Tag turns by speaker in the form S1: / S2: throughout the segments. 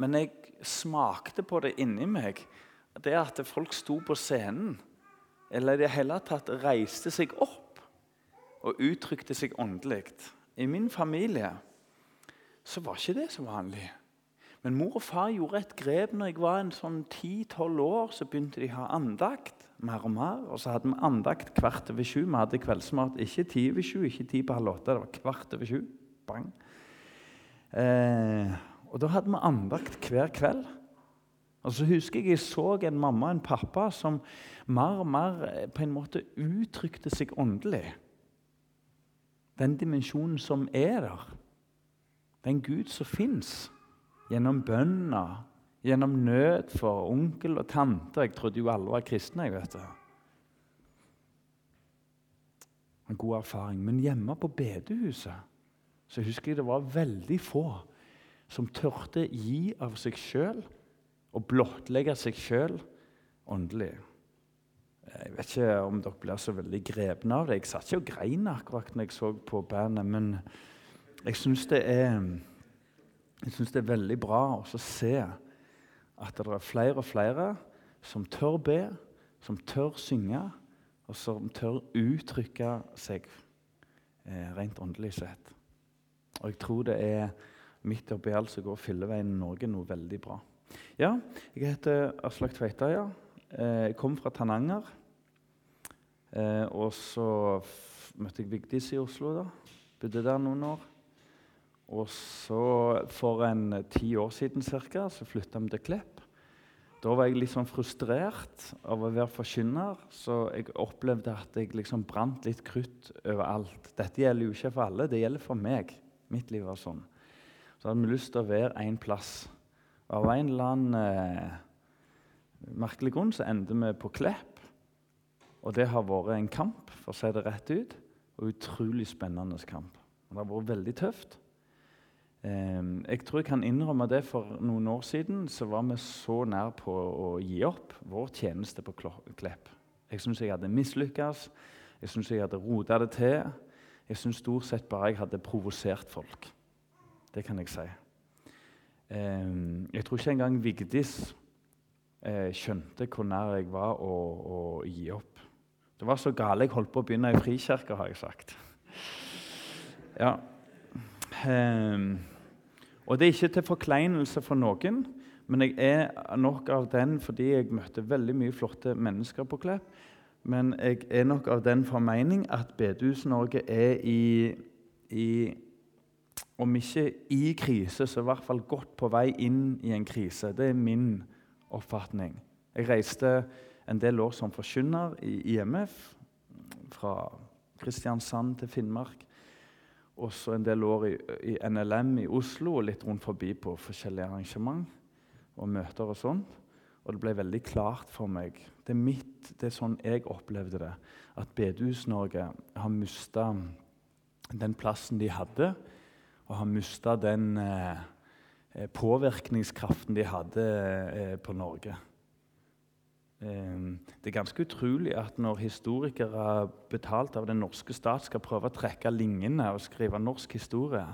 S1: Men jeg smakte på det inni meg. Det at folk sto på scenen, eller i det hele tatt reiste seg opp og uttrykte seg åndelig. I min familie så var ikke det så vanlig. Men mor og far gjorde et grep når jeg var en sånn 10-12 år. Så begynte de å ha andakt mer og mer. Og så hadde vi andakt kvart over sju. Vi hadde kveldsmat ikke ti over sju, ikke ti på halv åtte. Det var kvart over sju. Bang. Eh, og da hadde vi andakt hver kveld. Og så husker jeg jeg så en mamma og en pappa som mer og mer eh, på en måte uttrykte seg åndelig. Den dimensjonen som er der. Den Gud som fins gjennom bønner, gjennom nød for onkel og tante. Jeg trodde jo alle var kristne. jeg vet det. En god erfaring. Men hjemme på bedehuset så husker jeg det var veldig få som tørte gi av seg sjøl og blottlegge seg sjøl åndelig. Jeg vet ikke om dere blir så veldig grepne av det. Jeg satt ikke og grein akkurat når jeg så på bandet, men jeg syns det det er veldig bra å se at det er flere og flere som tør be, som tør synge, og som tør uttrykke seg eh, rent åndelig sett. Og jeg tror det er midt oppi alt så går Fylleveien Norge, noe veldig bra. Ja, jeg heter Aslak Tveitøya. Eh, jeg kom fra Tananger. Eh, og så møtte jeg Vigdis i Oslo. da. Bodde der noen år. Og så For en ti år siden cirka, så flytta vi til Klepp. Da var jeg litt sånn frustrert av å være forkynner, så jeg opplevde at jeg liksom brant litt krutt overalt. Dette gjelder jo ikke for alle, det gjelder for meg. Mitt liv var sånn. Så hadde vi lyst til å være én plass. Og Av en eller annen eh, merkelig grunn så endte vi på Klepp. Og det har vært en kamp, for å si det rett ut, og utrolig spennende kamp. Og det har vært veldig tøft. Eh, jeg tror jeg kan innrømme det. For noen år siden så var vi så nær på å gi opp vår tjeneste på Klepp. Jeg syns jeg hadde mislykkes. Jeg syns jeg hadde rota det til. Jeg syns stort sett bare jeg hadde provosert folk. Det kan jeg si. Jeg tror ikke engang Vigdis eh, skjønte hvor nær jeg var å, å gi opp. Det var så gale jeg holdt på å begynne i frikirka, har jeg sagt. Ja. Og det er ikke til forkleinelse for noen, men jeg er nok av den fordi jeg møtte veldig mye flotte mennesker på Klepp. Men jeg er nok av den formening at Bedehus-Norge er i, i Om ikke i krise, så i hvert fall godt på vei inn i en krise. Det er min oppfatning. Jeg reiste en del år som forkynner i IMF, fra Kristiansand til Finnmark også en del år i, NLM i Oslo og litt rundt forbi på forskjellige arrangement og møter og sånt. Og det ble veldig klart for meg Det er mitt, det er sånn jeg opplevde det. At Bedehus-Norge har mista den plassen de hadde, og har mista den eh, eh, påvirkningskraften de hadde eh, på Norge. Ehm, det er ganske utrolig at når historikere betalt av den norske stat skal prøve å trekke linjene og skrive norsk historie,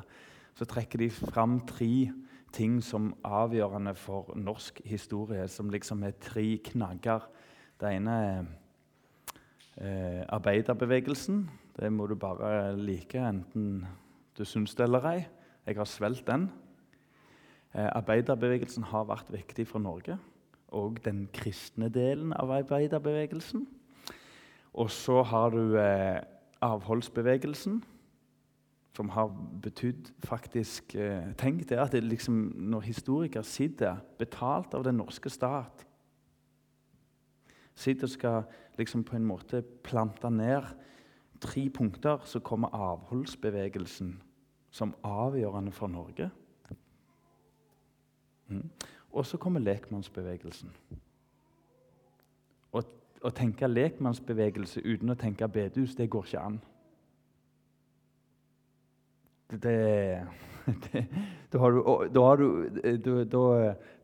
S1: så trekker de fram tre ting som avgjørende for norsk historie, som liksom er tre knagger. Det ene er arbeiderbevegelsen. Det må du bare like, enten du syns det eller ei. Jeg har svelget den. Eh, arbeiderbevegelsen har vært viktig for Norge og den kristne delen av arbeiderbevegelsen. Og så har du eh, avholdsbevegelsen, som har betydd faktisk eh, Tenk det at det liksom, når historikere sitter, betalt av den norske stat Sitter og skal liksom på en måte plante ned tre punkter, så kommer avholdsbevegelsen som avgjørende for Norge. Mm. Og så kommer lekmannsbevegelsen. Å, å tenke lekmannsbevegelse uten å tenke bedehus, det går ikke an. Det, det, da, har du, da, har du, da, da,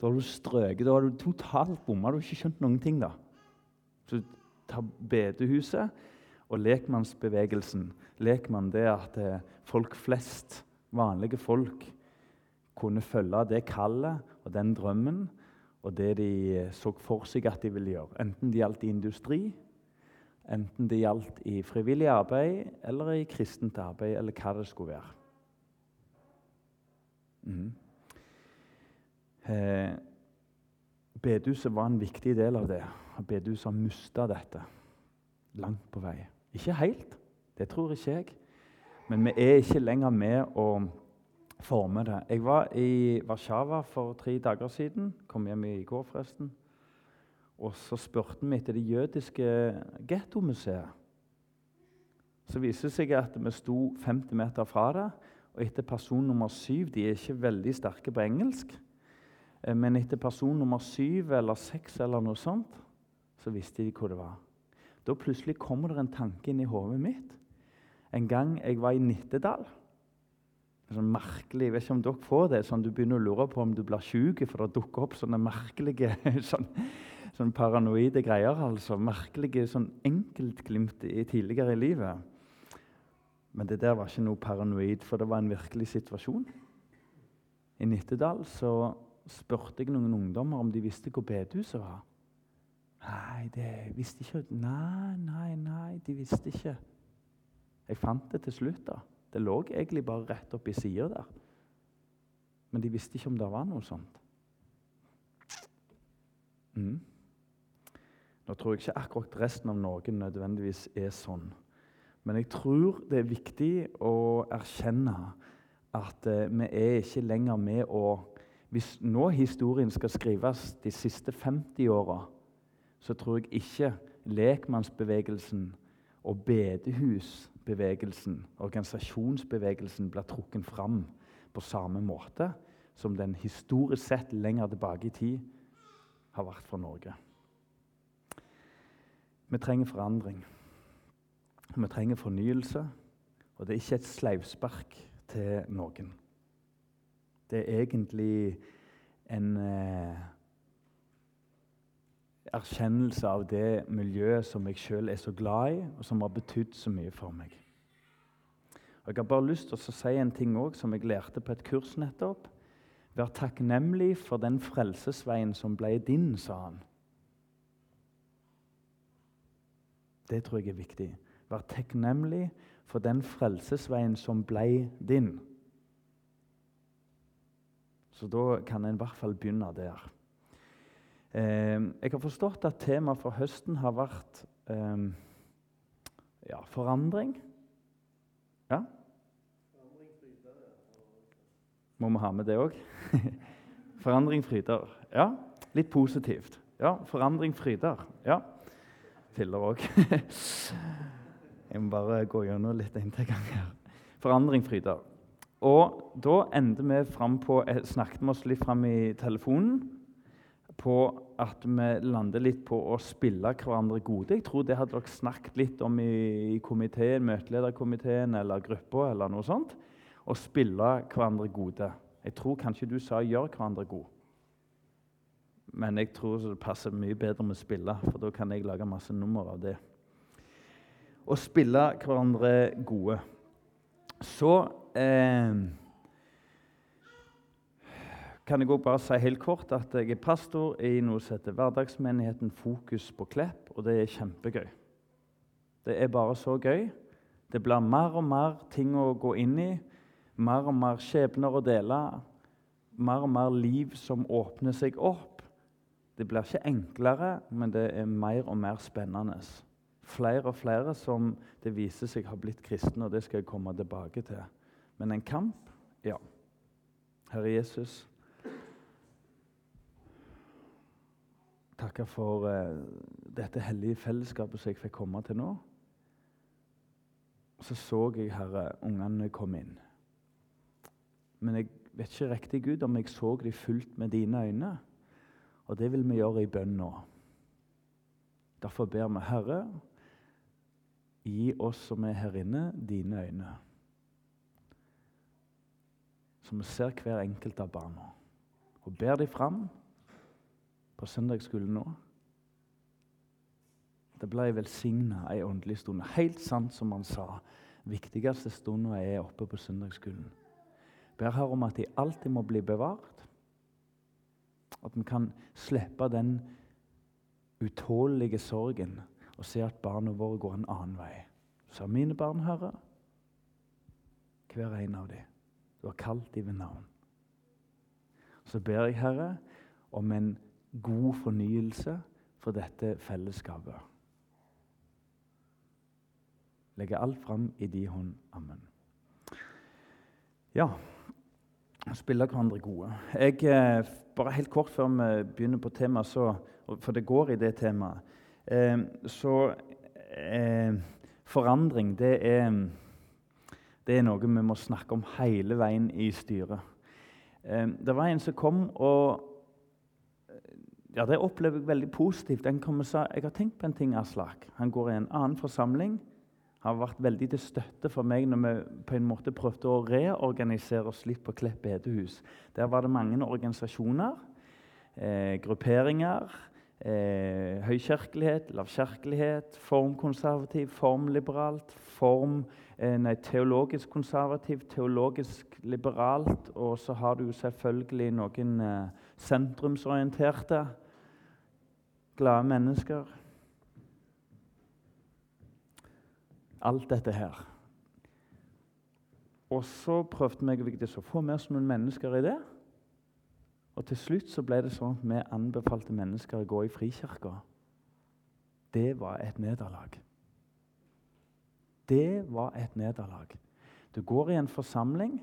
S1: har du strøket. Da har du totalt bomma. Du har ikke skjønt noen ting. da. Så ta bedehuset og lekmannsbevegelsen. Lekmann det at folk flest, vanlige folk, kunne følge det kallet og den drømmen og det de så for seg at de ville gjøre. Enten det gjaldt i industri, enten det gjaldt i frivillig arbeid eller i kristent arbeid, eller hva det skulle være. Mm. Eh, bedehuset var en viktig del av det. Bedehuset har mista dette langt på vei. Ikke helt, det tror ikke jeg. Men vi er ikke lenger med å forme det. Jeg var i Warszawa for tre dager siden. Kom hjem i går, forresten. Og så spurte vi etter det jødiske gettomuseet. Så viser det seg at vi sto 50 meter fra det. Og etter person nummer syv De er ikke veldig sterke på engelsk. Eh, men etter person nummer syv eller seks eller noe sånt, så visste de hvor det var. Da plutselig kommer det en tanke inn i hodet mitt. En gang jeg var i Nittedal sånn merkelig, Jeg vet ikke om dere får det, sånn du begynner å lure på om du blir syk, for det dukker opp sånne merkelige sånn, sånn paranoide greier. altså, Merkelige sånn enkeltglimt tidligere i livet. Men det der var ikke noe paranoid, for det var en virkelig situasjon. I Nittedal så spurte jeg noen ungdommer om de visste hvor bedehuset var. Nei, det visste ikke Nei, nei, nei, de visste ikke. Jeg fant det til slutt. da. Det lå egentlig bare rett oppi sida der. Men de visste ikke om det var noe sånt. Mm. Nå tror jeg ikke akkurat resten av Norge nødvendigvis er sånn. Men jeg tror det er viktig å erkjenne at eh, vi er ikke lenger med å Hvis nå historien skal skrives de siste 50 åra, så tror jeg ikke lekmannsbevegelsen og bedehusbevegelsen, organisasjonsbevegelsen, blir trukket fram på samme måte som den historisk sett lenger tilbake i tid har vært for Norge. Vi trenger forandring. Vi trenger fornyelse. Og det er ikke et sleivspark til noen. Det er egentlig en eh, erkjennelse av det miljøet som jeg sjøl er så glad i, og som har betydd så mye for meg. Og Jeg har bare lyst til å si en ting også, som jeg lærte på et kurs nettopp. Vær takknemlig for den frelsesveien som ble din, sa han. Det tror jeg er viktig. Vær takknemlig for den frelsesveien som ble din. Så da kan en i hvert fall begynne der. Eh, jeg har forstått at temaet for høsten har vært eh, ja, forandring. Ja? Må vi ha med det òg? forandring fryder. Ja, litt positivt. Ja, forandring fryder. Ja. Filler òg. jeg må bare gå gjennom litt en gang her. Forandring fryder. Og da endte vi fram på Snakket vi oss litt fram i telefonen på at vi lander litt på å spille hverandre gode. Jeg tror det hadde dere snakket litt om i, komiteen, møtelederkomiteen eller gruppa. eller noe sånt. Å spille hverandre gode. Jeg tror kanskje du sa 'gjør hverandre gode'. Men jeg tror det passer mye bedre med å spille, for da kan jeg lage masse nummer av det. Å spille hverandre gode. Så eh, kan jeg også bare si helt kort at jeg er pastor i noe som heter Hverdagsmenigheten Fokus på Klepp, og det er kjempegøy. Det er bare så gøy. Det blir mer og mer ting å gå inn i, mer og mer skjebner å dele, mer og mer liv som åpner seg opp. Det blir ikke enklere, men det er mer og mer spennende. Flere og flere som det viser seg har blitt kristne, og det skal jeg komme tilbake til. Men en kamp, ja. Herre Jesus, takke for uh, dette hellige fellesskapet som jeg fikk komme til nå. Så så jeg, Herre, ungene komme inn. Men jeg vet ikke riktig Gud, om jeg så dem fullt med dine øyne. Og det vil vi gjøre i bønn nå. Derfor ber vi, Herre, gi oss som er her inne, dine øyne. Så vi ser hver enkelt av barna. Og ber dem fram på søndagsskolen nå. Det ble velsigna ei åndelig stund. Helt sant som han sa. Viktigste stunda er oppe på søndagsskolen. Ber her om at de alltid må bli bevart. At vi kan slippe den utålelige sorgen og se at barna våre går en annen vei. Så mine barn, Herre, hver en av dem. Du har kalt dem ved navn. Så ber jeg, Herre, om en god fornyelse for dette fellesskapet. Legge alt fram i de hånd. Amen. Ja, spille hverandre gode. Jeg, eh, bare helt kort før vi begynner på temaet, for det går i det temaet eh, Så eh, forandring, det er, det er noe vi må snakke om hele veien i styret. Det var en som kom og ja, Det opplever jeg veldig positivt. Den kom og sa jeg har tenkt på en ting, Aslak. Han går i en annen forsamling. Han har vært veldig til støtte for meg når vi på en måte prøvde å reorganisere oss litt på Klepp bedehus. Der var det mange organisasjoner, eh, grupperinger, eh, høykirkelighet, lavkirkelighet, formkonservativ, formliberalt, form, eh, nei, teologisk konservativ, teologisk liberalt. Og så har du selvfølgelig noen eh, sentrumsorienterte glade mennesker. Alt dette her. Og så prøvde Vigdis å få med oss noen mennesker i det. Og til slutt så ble det sånn at vi anbefalte mennesker å gå i frikirka. Det var et nederlag. Det var et nederlag. Du går i en forsamling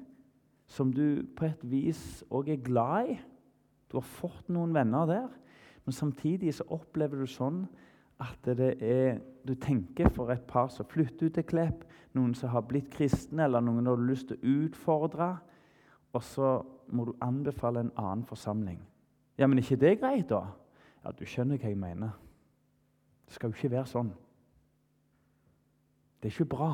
S1: som du på et vis òg er glad i. Du har fått noen venner der. Men samtidig så opplever du sånn at det er, du tenker for et par som flytter ut til Klepp, noen som har blitt kristne, eller noen du har lyst til å utfordre, og så må du anbefale en annen forsamling. Ja, men ikke det er greit, da? Ja, Du skjønner hva jeg mener. Det skal jo ikke være sånn. Det er ikke bra.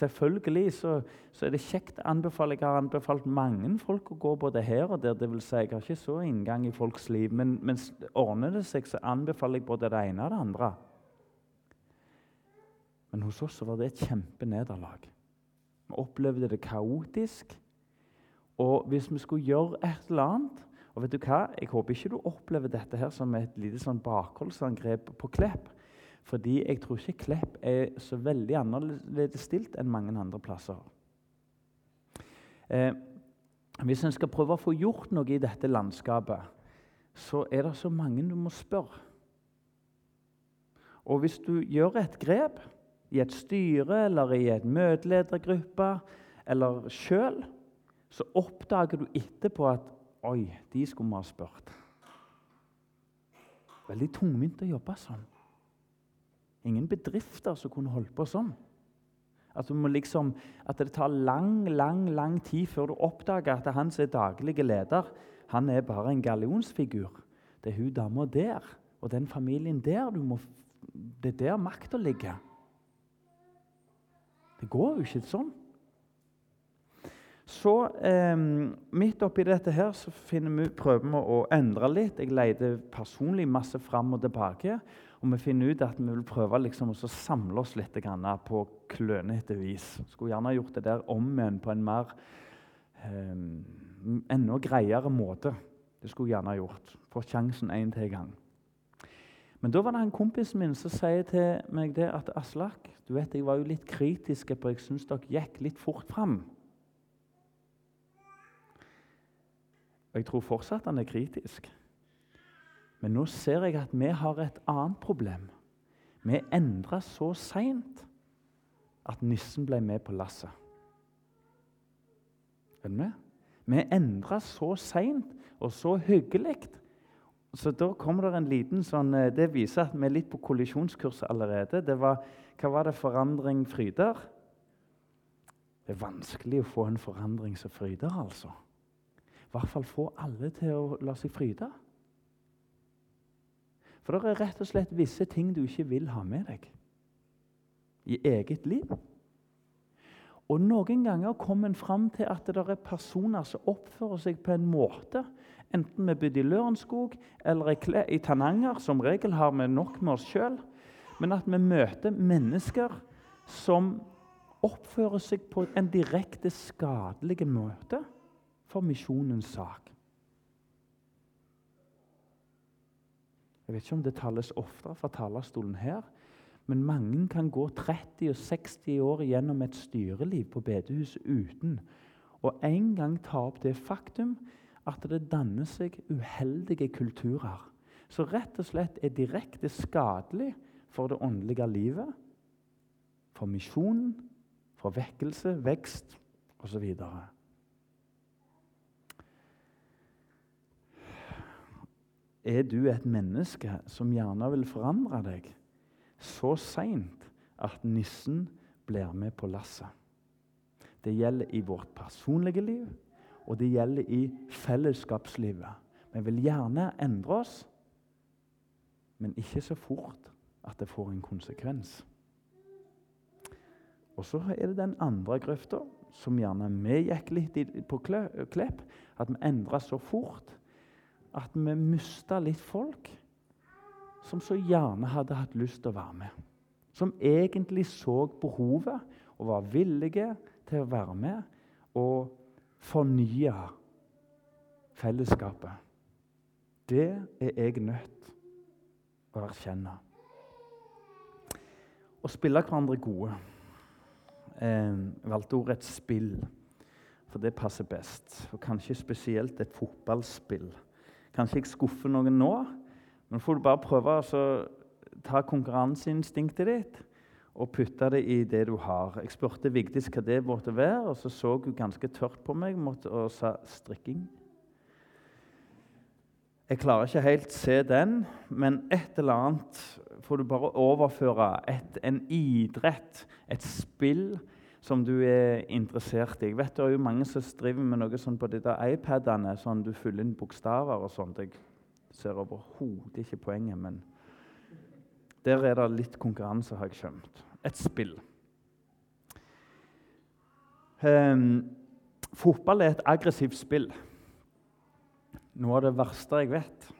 S1: Selvfølgelig så, så, er det kjekt å anbefale. Jeg har anbefalt mange folk å gå både her og der. Det vil si, jeg har ikke så inngang i folks liv, men, men ordner det seg, så anbefaler jeg både det ene og det andre. Men hos oss var det et kjempenederlag. Vi opplevde det kaotisk. Og hvis vi skulle gjøre et eller annet og vet du hva? Jeg håper ikke du opplever dette her som et lite sånn bakholdsangrep på Klepp. Fordi jeg tror ikke Klepp er så veldig annerledes stilt enn mange andre plasser. Eh, hvis en skal prøve å få gjort noe i dette landskapet, så er det så mange du må spørre. Og hvis du gjør et grep i et styre eller i en møteledergruppe eller sjøl, så oppdager du etterpå at Oi, de skulle vi ha spurt. Veldig tungvint å jobbe sånn. Ingen bedrifter som kunne holdt på sånn. At, liksom, at, det tar lang lang, lang tid før du oppdager at han som er daglig leder, han er bare en gallionsfigur. Det er hun dama der og den familien der må, Det er der makta ligger. Det går jo ikke sånn. Så eh, midt oppi dette her så vi, prøver vi å endre litt. Jeg leter personlig masse fram og tilbake. Og vi finner ut at vi vil prøve liksom å samle oss litt på klønete vis. Skulle gjerne gjort det der om igjen på en mer eh, enda greiere måte. Det skulle jeg gjerne gjort. Fått sjansen en til gang. Men da var det en kompis min som sier til meg det at Aslak, du vet, jeg var jo litt kritisk på jeg syns dere gikk litt fort fram. Og jeg tror fortsatt han er kritisk. Men nå ser jeg at vi har et annet problem. Vi endra så seint at nissen ble med på lasset. Er du med? Vi endra så seint og så hyggelig. Så da kommer det en liten sånn eh, Det viser at vi er litt på kollisjonskurs allerede. Det var, hva var det forandring fryder? Det er vanskelig å få en forandring som fryder, altså. I hvert fall få alle til å la seg fryde. For det er rett og slett visse ting du ikke vil ha med deg i eget liv. Og noen ganger kommer en fram til at det er personer som oppfører seg på en måte, enten vi bodde i Lørenskog eller i Tananger, som regel har vi nok med oss sjøl, men at vi møter mennesker som oppfører seg på en direkte skadelig måte for misjonens sak. Jeg vet ikke om det tales oftere fra talerstolen her, men mange kan gå 30 og 60 år gjennom et styreliv på bedehuset uten å en gang ta opp det faktum at det danner seg uheldige kulturer som rett og slett er direkte skadelig for det åndelige livet, for misjonen, for vekkelse, vekst osv. Er du et menneske som gjerne vil forandre deg så seint at nissen blir med på lasset? Det gjelder i vårt personlige liv, og det gjelder i fellesskapslivet. Vi vil gjerne endre oss, men ikke så fort at det får en konsekvens. Og så er det den andre grøfta, som gjerne vi gikk litt på Klepp. At vi endra så fort at vi mista litt folk som så gjerne hadde hatt lyst til å være med. Som egentlig så behovet og var villige til å være med og fornye fellesskapet. Det er jeg nødt å erkjenne. Å spille hverandre gode eh, valgte ordet et spill, for det passer best. Og kanskje spesielt et fotballspill. Kanskje jeg skuffer noen nå, men får du bare prøve å ta konkurranseinstinktet ditt og putte det i det du har. Jeg spurte Vigdis hva det måtte være, og så så hun ganske tørt på meg og sa strikking. Jeg klarer ikke helt se den, men et eller annet får du bare overføre. Et, en idrett, et spill, som du er interessert i. Jeg vet Det er jo mange som driver med noe sånn på de der iPadene, sånn du fyller inn bokstaver og sånt. Jeg ser overhodet ikke poenget, men der er det litt konkurranse, har jeg skjønt. Et spill. Um, fotball er et aggressivt spill. Noe av det verste jeg vet.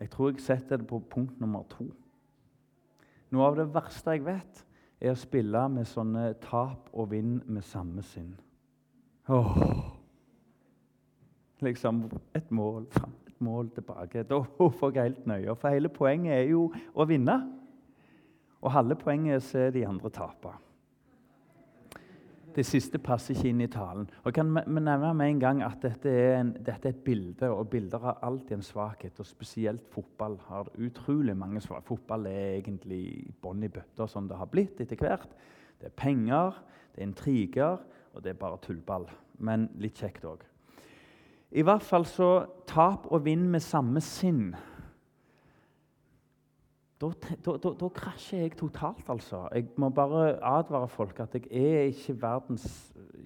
S1: Jeg tror jeg setter det på punkt nummer to. Noe av det verste jeg vet, er å spille med sånne tap og vinn med samme sinn. Åh. Liksom et mål fram, et mål tilbake. Da får jeg helt nøye. For hele poenget er jo å vinne. Og halve poenget er å se de andre tape. Det siste passer ikke inn i talen. Og kan vi nevne med en gang at dette er, en, dette er, et bilde, og bilder har alltid en svakhet. og Spesielt fotball har utrolig mange svakheter. Fotball er egentlig bånn i bøtta, som det har blitt etter hvert. Det er penger, det er intriger, og det er bare tullball. Men litt kjekt òg. I hvert fall så tap og vinn med samme sinn da, da, da, da, krasjer jeg totalt, altså. Jeg må bare advare folk at jeg er ikke verdens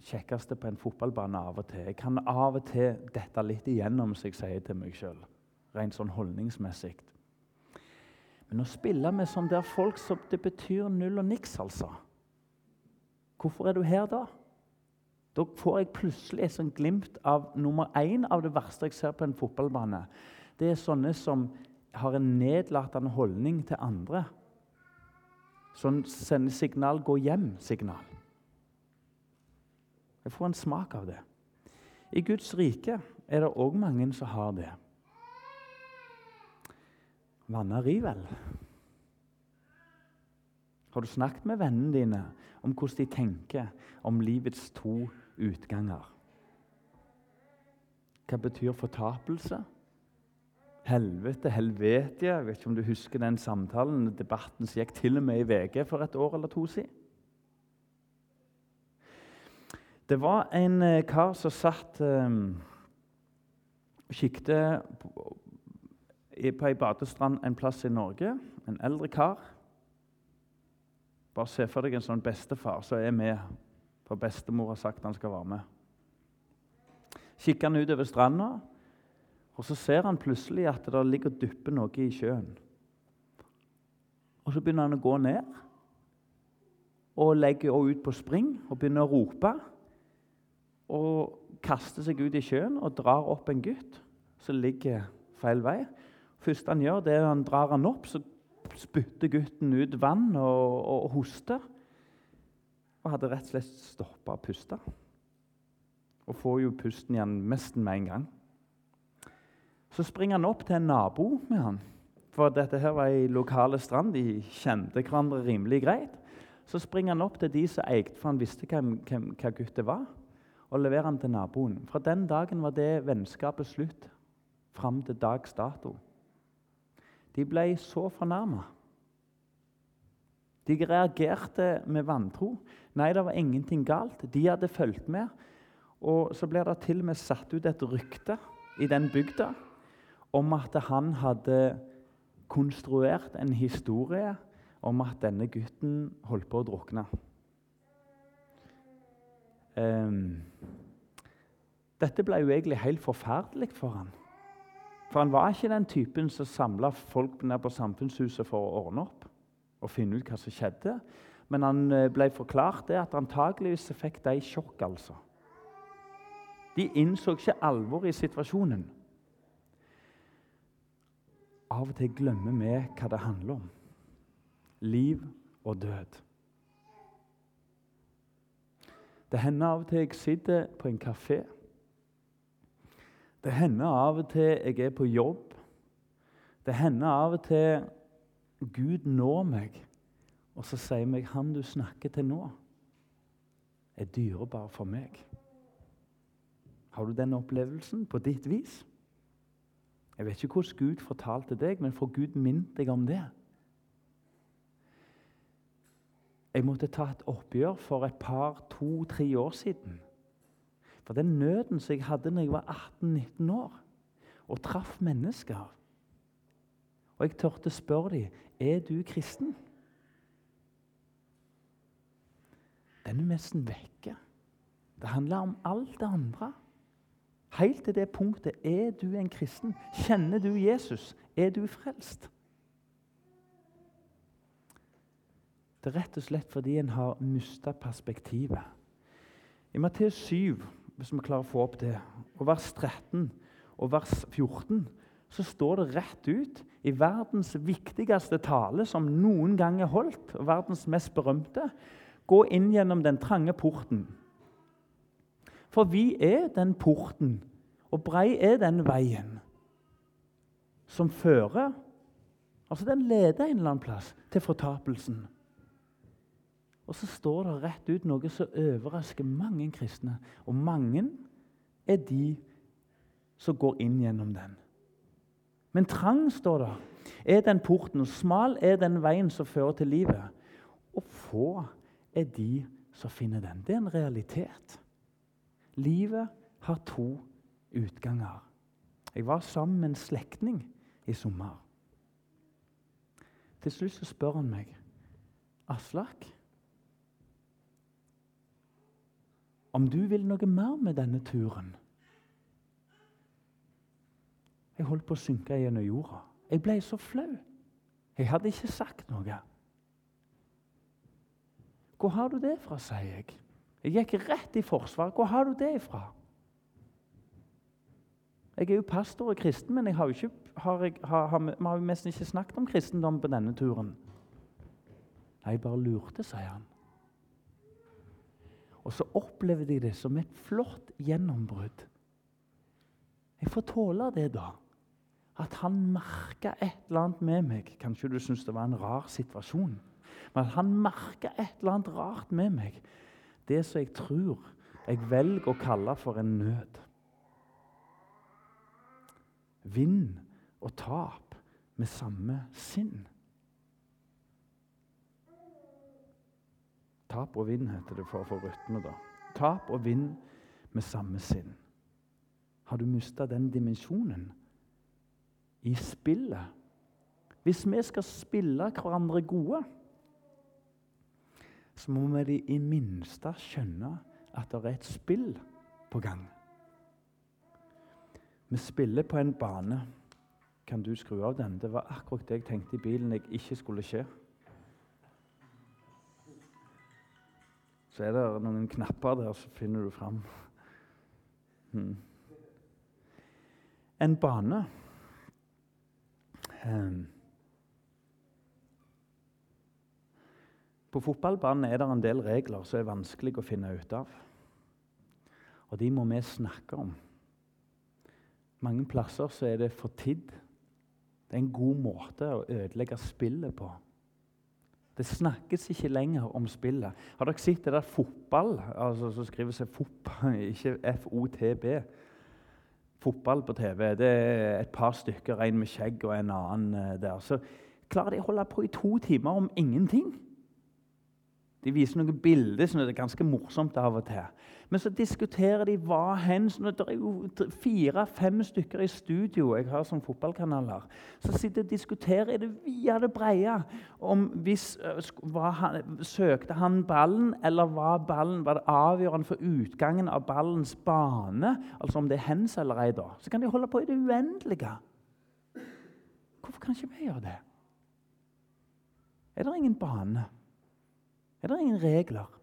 S1: kjekkeste på en fotballbane av og til. Jeg kan av og til dette litt igjennom, som jeg sier til meg sjøl. Rent sånn holdningsmessig. Men å spille med sånne der folk som det betyr null og niks, altså. Hvorfor er du her da? Da får jeg plutselig et sånn glimt av nummer én av det verste jeg ser på en fotballbane. Det er sånne som har en nedlatende holdning til andre. Sånn sender signal 'gå hjem'-signal. Jeg får en smak av det. I Guds rike er det òg mange som har det. Vanna rivel. Har du snakket med vennene dine om hvordan de tenker om livets to utganger? Hva betyr fortapelse? Helvete, helvete Jeg vet ikke om du husker den samtalen, debatten som gikk til og med i VG for et år eller to siden. Det var en eh, kar som satt um, kikket på, på ei badestrand en plass i Norge. En eldre kar. Bare se for deg en sånn bestefar som er med, for bestemor har sagt han skal være med. Kikker han utover stranda, og så ser han plutselig at det ligger og dupper noe i sjøen. Og Så begynner han å gå ned og legger ut på spring og begynner å rope. Og kaster seg ut i sjøen og drar opp en gutt som ligger feil vei. Først han gjør, det er han drar han opp, så spytter gutten ut vann og, og, og hoster. og hadde rett og slett stoppa å puste. Og får jo pusten igjen nesten med en gang. Så springer han opp til en nabo med han. For dette her var ei lokale strand. De kjente hverandre rimelig greit. Så springer han opp til de som eide, for han visste hvem, hvem, hva gutten var, og leverer han til naboen. Fra den dagen var det vennskapet slutt, fram til dags dato. De ble så fornærma. De reagerte med vantro. Nei, det var ingenting galt. De hadde fulgt med. Og så ble det til og med satt ut et rykte i den bygda om at han hadde konstruert en historie om at denne gutten holdt på å drukne. Um, dette ble jo egentlig helt forferdelig for han. For han var ikke den typen som samla folk ned på samfunnshuset for å ordne opp og finne ut hva som skjedde. Men han eh, ble forklart det at antageligvis fikk de sjokk. altså. De innså ikke alvoret i situasjonen av og til glemmer vi hva det handler om. Liv og død. Det hender av og til jeg sitter på en kafé. Det hender av og til jeg er på jobb. Det hender av og til Gud når meg, og så sier meg 'Han du snakker til nå, er dyrebar for meg'. Har du den opplevelsen på ditt vis? Jeg vet ikke hvordan Gud fortalte deg, men for Gud minnet deg om det. Jeg måtte ta et oppgjør for et par, to-tre år siden. For den nøden som jeg hadde når jeg var 18-19 år og traff mennesker. Og jeg tørte spørre dem er du kristen. Den er nesten vekke. Det handler om alt det andre. Helt til det punktet er du en kristen. Kjenner du Jesus? Er du frelst? Det er rett og slett fordi en har mista perspektivet. I Matteus 7, hvis vi klarer å få opp det, og vers 13 og vers 14, så står det rett ut i verdens viktigste tale som noen gang er holdt, og verdens mest berømte Gå inn gjennom den trange porten. For vi er den porten, og brei er den veien som fører Altså, den leder en eller annen plass til fortapelsen. Og så står det rett ut noe som overrasker mange kristne. Og mange er de som går inn gjennom den. Men trang, står det, er den porten, og smal er den veien som fører til livet. Og få er de som finner den. Det er en realitet. Livet har to utganger. Jeg var sammen med en slektning i sommer. Til slutt så spør han meg Aslak, om du vil noe mer med denne turen? Jeg holdt på å synke gjennom jorda. Jeg ble så flau. Jeg hadde ikke sagt noe. Hvor har du det fra, sier jeg. Jeg gikk rett i Forsvaret. Hvor har du det ifra? Jeg er jo pastor og kristen, men jeg har ikke, har jeg, har, vi har jo nesten ikke snakket om kristendom på denne turen. Nei, jeg bare lurte, sier han. Og så opplever de det som et flott gjennombrudd. Jeg får tåle det, da. At han merka et eller annet med meg. Kanskje du syns det var en rar situasjon. Men at han merka et eller annet rart med meg. Det som jeg tror jeg velger å kalle for en nød. Vinn og tap med samme sinn. Tap og vinn heter det for å få rytme. da. Tap og vinn med samme sinn. Har du mista den dimensjonen i spillet? Hvis vi skal spille hverandre gode så må vi i minste skjønne at det er et spill på gang. Vi spiller på en bane. Kan du skru av den? Det var akkurat det jeg tenkte i bilen jeg ikke skulle skje. Så er det noen knapper der, så finner du fram. Hmm. En bane um, På fotballbanen er det en del regler som er vanskelig å finne ut av. Og de må vi snakke om. Mange plasser så er det fortidd. Det er en god måte å ødelegge spillet på. Det snakkes ikke lenger om spillet. Har dere sett det der fotball? Altså, så skriver seg fotball, ikke FOTB. Fotball på TV. Det er et par stykker, en med skjegg og en annen eh, der. Så klarer de å holde på i to timer om ingenting. De viser noen bilder som er ganske morsomt av og til. Men så diskuterer de hva hen Det er jo fire-fem stykker i studio jeg har som fotballkanaler. Så sitter og diskuterer det via det breie om hvis, han, Søkte han ballen, eller var ballen var det avgjørende for utgangen av ballens bane? Altså om det er hens eller ei. da. Så kan de holde på i det uendelige. Hvorfor kan ikke vi gjøre det? Er det ingen bane? Er det ingen regler?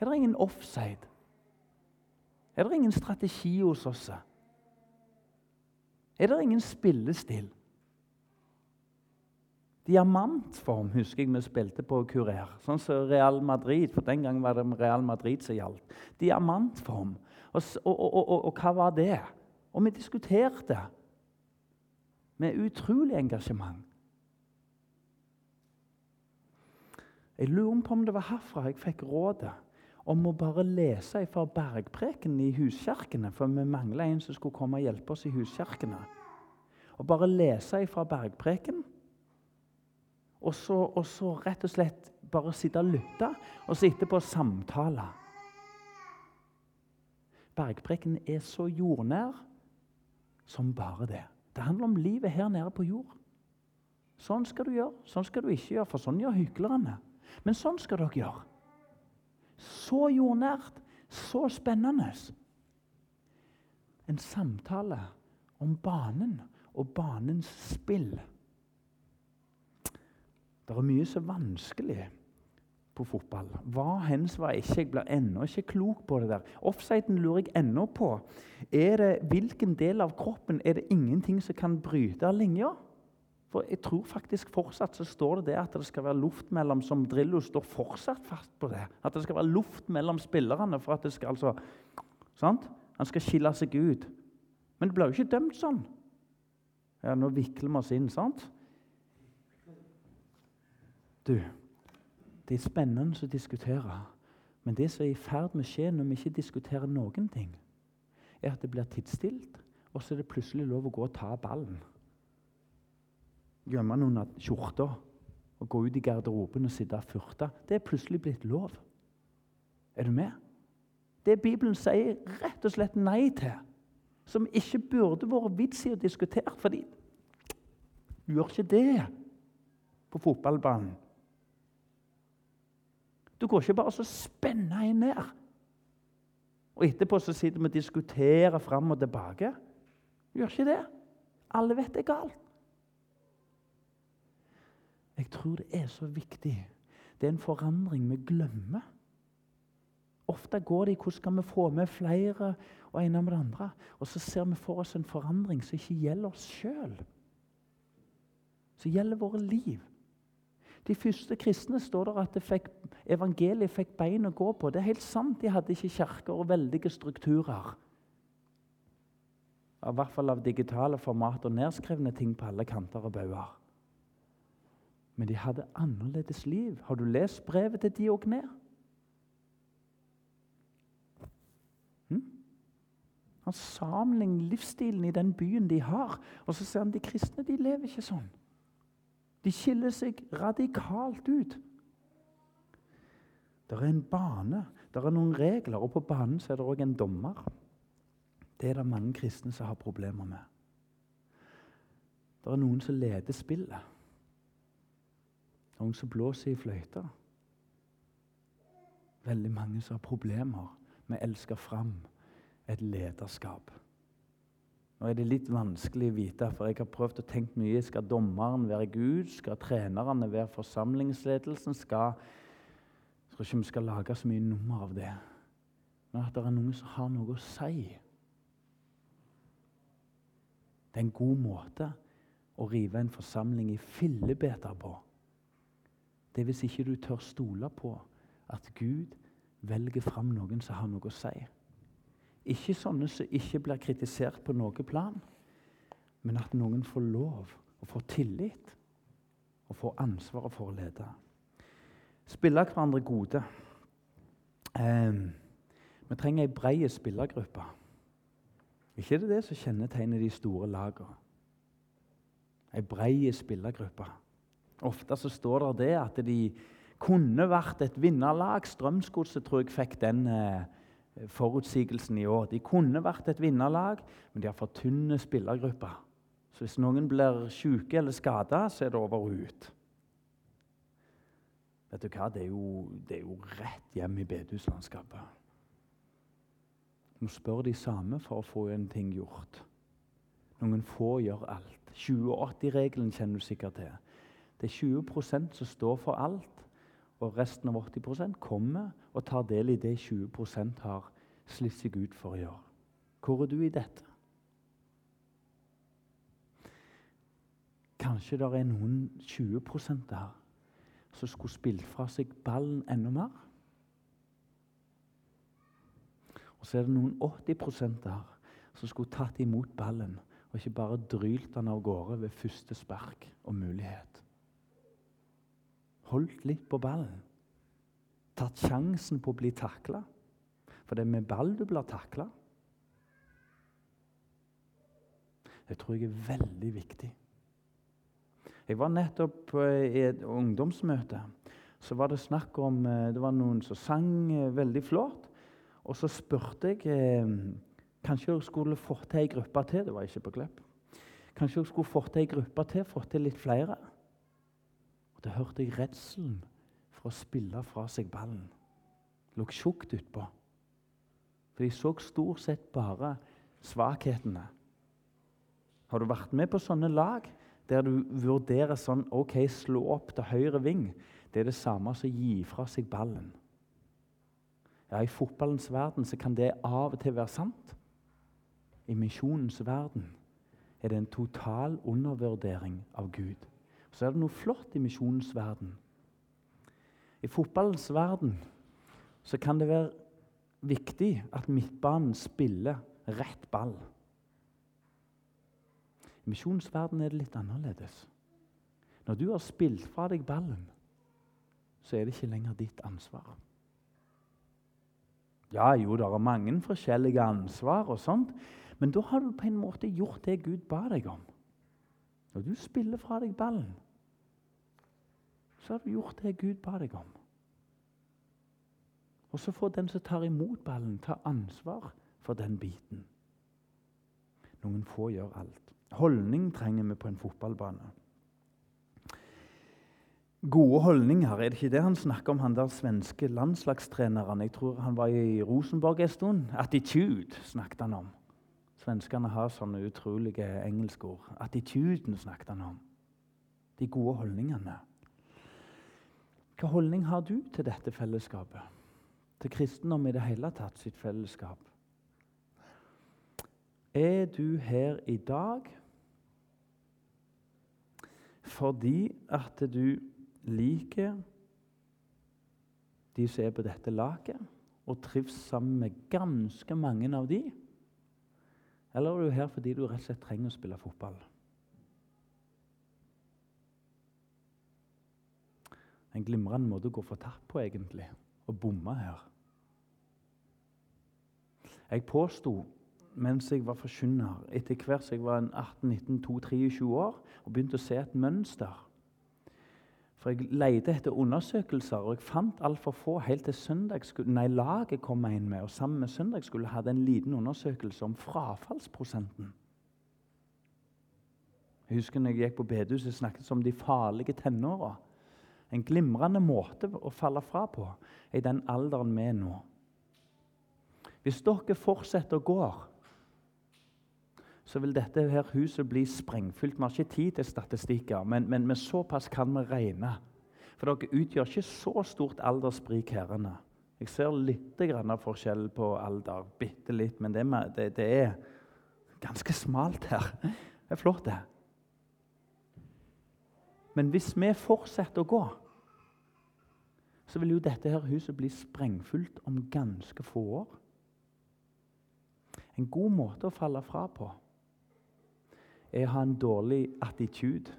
S1: Er det ingen offside? Er det ingen strategi hos oss? Er det ingen spillestil? Diamantform husker jeg vi spilte på Kurer. Sånn som Real Madrid, for den gangen var det Real Madrid som gjaldt. Diamantform. Og, og, og, og, hva var det? Og vi diskuterte med utrolig engasjement. Jeg lurer på om det var herfra jeg fikk rådet om å bare lese fra bergpreken i huskirkene. For vi mangla en som skulle komme og hjelpe oss i huskirkene. Og bare lese fra bergpreken. Og så, og så, rett og slett bare sitte og lytte, og så etterpå samtale. Bergpreken er så jordnær som bare det. Det handler om livet her nede på jord. Sånn skal du gjøre, sånn skal du ikke gjøre, for sånn gjør hyklerne. Men sånn skal dere gjøre. Så jordnært, så spennende. En samtale om banen og banens spill. Det er mye så vanskelig på fotball. Hva hens var ikke. Jeg blir ennå ikke klok på det der. Offsiden lurer jeg ennå på. Er det, hvilken del av kroppen er det ingenting som kan bryte linja? For jeg tror faktisk fortsatt så står det det at det skal være luft mellom som Drillo står fortsatt fast på det. At det skal være luft mellom spillerne for at det skal altså sant? Han skal skille seg ut. Men det blir jo ikke dømt sånn. Ja, Nå vikler vi oss inn, sant? Du, det er spennende å diskutere. Men det som er i ferd med å skje når vi ikke diskuterer noen ting, er at det blir tidsstilt, og så er det plutselig lov å gå og ta ballen gjemme den under skjorta og gå ut i garderoben og sitte og furte. Det er plutselig blitt lov. Er du med? Det Bibelen sier rett og slett nei til, som ikke burde vært vits i å diskutere, fordi du gjør ikke det på fotballbanen. Du går ikke bare så spenna inn ned. Og etterpå så sitter vi og diskuterer fram og tilbake. Du gjør ikke det. Alle vet det er galt. Jeg tror det er så viktig. Det er en forandring vi glemmer. Ofte går det i hvordan skal vi få med flere og ene med det andre. Og så ser vi for oss en forandring som ikke gjelder oss sjøl. Som gjelder våre liv. De første kristne står der at fikk, evangeliet fikk bein å gå på. Det er helt sant, De hadde ikke kirker og veldige strukturer. I hvert fall av digitale format og nedskrevne ting på alle kanter og bauger. Men de hadde annerledes liv. Har du lest brevet til Diogner? Hm? Han sammenligner livsstilen i den byen de har, og så ser han de kristne de lever ikke sånn. De skiller seg radikalt ut. Det er en bane, det er noen regler, og på banen så er det òg en dommer. Det er det mange kristne som har problemer med. Det er noen som leder spillet. Noen som blåser i fløyta. Veldig mange som har problemer med å elske fram et lederskap. Nå er det litt vanskelig å vite, for jeg har prøvd å tenke mye. Skal dommeren være Gud? Skal trenerne være forsamlingsledelsen? Skal, jeg tror ikke vi skal lage så mye nummer av det. Men at det er noen som har noe å si. Det er en god måte å rive en forsamling i fillebiter på det er hvis ikke du tør stole på at Gud velger fram noen som har noe å si. Ikke sånne som ikke blir kritisert på noe plan, men at noen får lov og får tillit og får ansvaret for å lede. Spille hverandre gode. Eh, vi trenger ei brei spillergruppe. Ikke er det det som kjennetegner de store lagene? Ei brei spillergruppe. Ofte så står det det at de kunne vært et vinnerlag. Strømsgodset tror jeg fikk den eh, forutsigelsen i år. De kunne vært et vinnerlag, men de har for tynne spillergrupper. Så hvis noen blir syke eller skada, så er det over og ut. Vet du hva? Det er jo, det er jo rett hjem i bedehuslandskapet. Du må spørre de samme for å få en ting gjort. Noen få gjør alt. 20-80-regelen kjenner du sikkert til. Det er 20% som står for alt, og resten av 80% kommer og tar del i det 20% har slitt seg ut for å gjøre. Hvor er du i dette? Kanskje det er noen 20 der som skulle spilt fra seg ballen enda mer? Og så er det noen 80 der som skulle tatt imot ballen og ikke bare drylt den av gårde ved første spark og mulighet. Holdt litt på ballen. Tatt sjansen på å bli takla. For det er med ball du blir takla. Det tror jeg er veldig viktig. Jeg var nettopp eh, i et ungdomsmøte. Så var det snakk om eh, Det var noen som sang eh, veldig flott. Og så spurte jeg kanskje jeg skulle fått til ei gruppe til. Det var ikke på Klepp. Kanskje jeg skulle fått til ei gruppe til, fått til litt flere. Og Da hørte jeg redselen for å spille fra seg ballen. Lå tjukt utpå. For de så stort sett bare svakhetene. Har du vært med på sånne lag der du vurderer sånn OK, slå opp til høyre ving? Det er det samme som å gi fra seg ballen. Ja, I fotballens verden så kan det av og til være sant. I misjonens verden er det en total undervurdering av Gud. Så er det noe flott i misjonens verden. I fotballens verden så kan det være viktig at midtbanen spiller rett ball. I misjonens verden er det litt annerledes. Når du har spilt fra deg ballen, så er det ikke lenger ditt ansvar. Ja, jo, det er mange forskjellige ansvar, og sånt, men da har du på en måte gjort det Gud ba deg om. Når du spiller fra deg ballen, så har du gjort det Gud ba deg om. Og så får den som tar imot ballen, ta ansvar for den biten. Noen få gjør alt. Holdning trenger vi på en fotballbane. Gode holdninger, er det ikke det han snakker om, han der svenske landslagstreneren? Jeg tror han var i Rosenborg en stund. Attitude snakket han om. Svenskene har sånne utrolige engelskord. Attituden snakket han om. De gode holdningene. Hva holdning har du til dette fellesskapet? Til kristendom i det hele tatt sitt fellesskap? Er du her i dag fordi at du liker de som er på dette laget, og trives sammen med ganske mange av de? Eller er du her fordi du rett og slett trenger å spille fotball? En glimrende måte å gå for tapp på, egentlig, å bomme her. Jeg påsto mens jeg var forkynner, etter hvert som jeg var 18-19-23 år, og begynte å se et mønster for jeg leide etter undersøkelser, og jeg fant altfor få helt til søndagsskole. Nei, laget kom inn med, og sammen med søndagsskole hadde en liten undersøkelse om frafallsprosenten. Jeg husker når jeg gikk på bedehuset, snakket om de farlige tenåra. En glimrende måte å falle fra på i den alderen vi er nå. Hvis dere fortsetter å gå, så vil dette her huset bli sprengfylt. Vi har ikke tid til statistikker, men, men, med såpass kan vi regne. For dere utgjør ikke så stort alderssprik herrene. Jeg ser litt forskjell på alder. Bitte litt, men det, det, det, er ganske smalt her. Det er flott, det. Men hvis vi fortsetter å gå, så vil jo dette her huset bli sprengfullt om ganske få år. En god måte å falle fra på er å ha en dårlig attitude.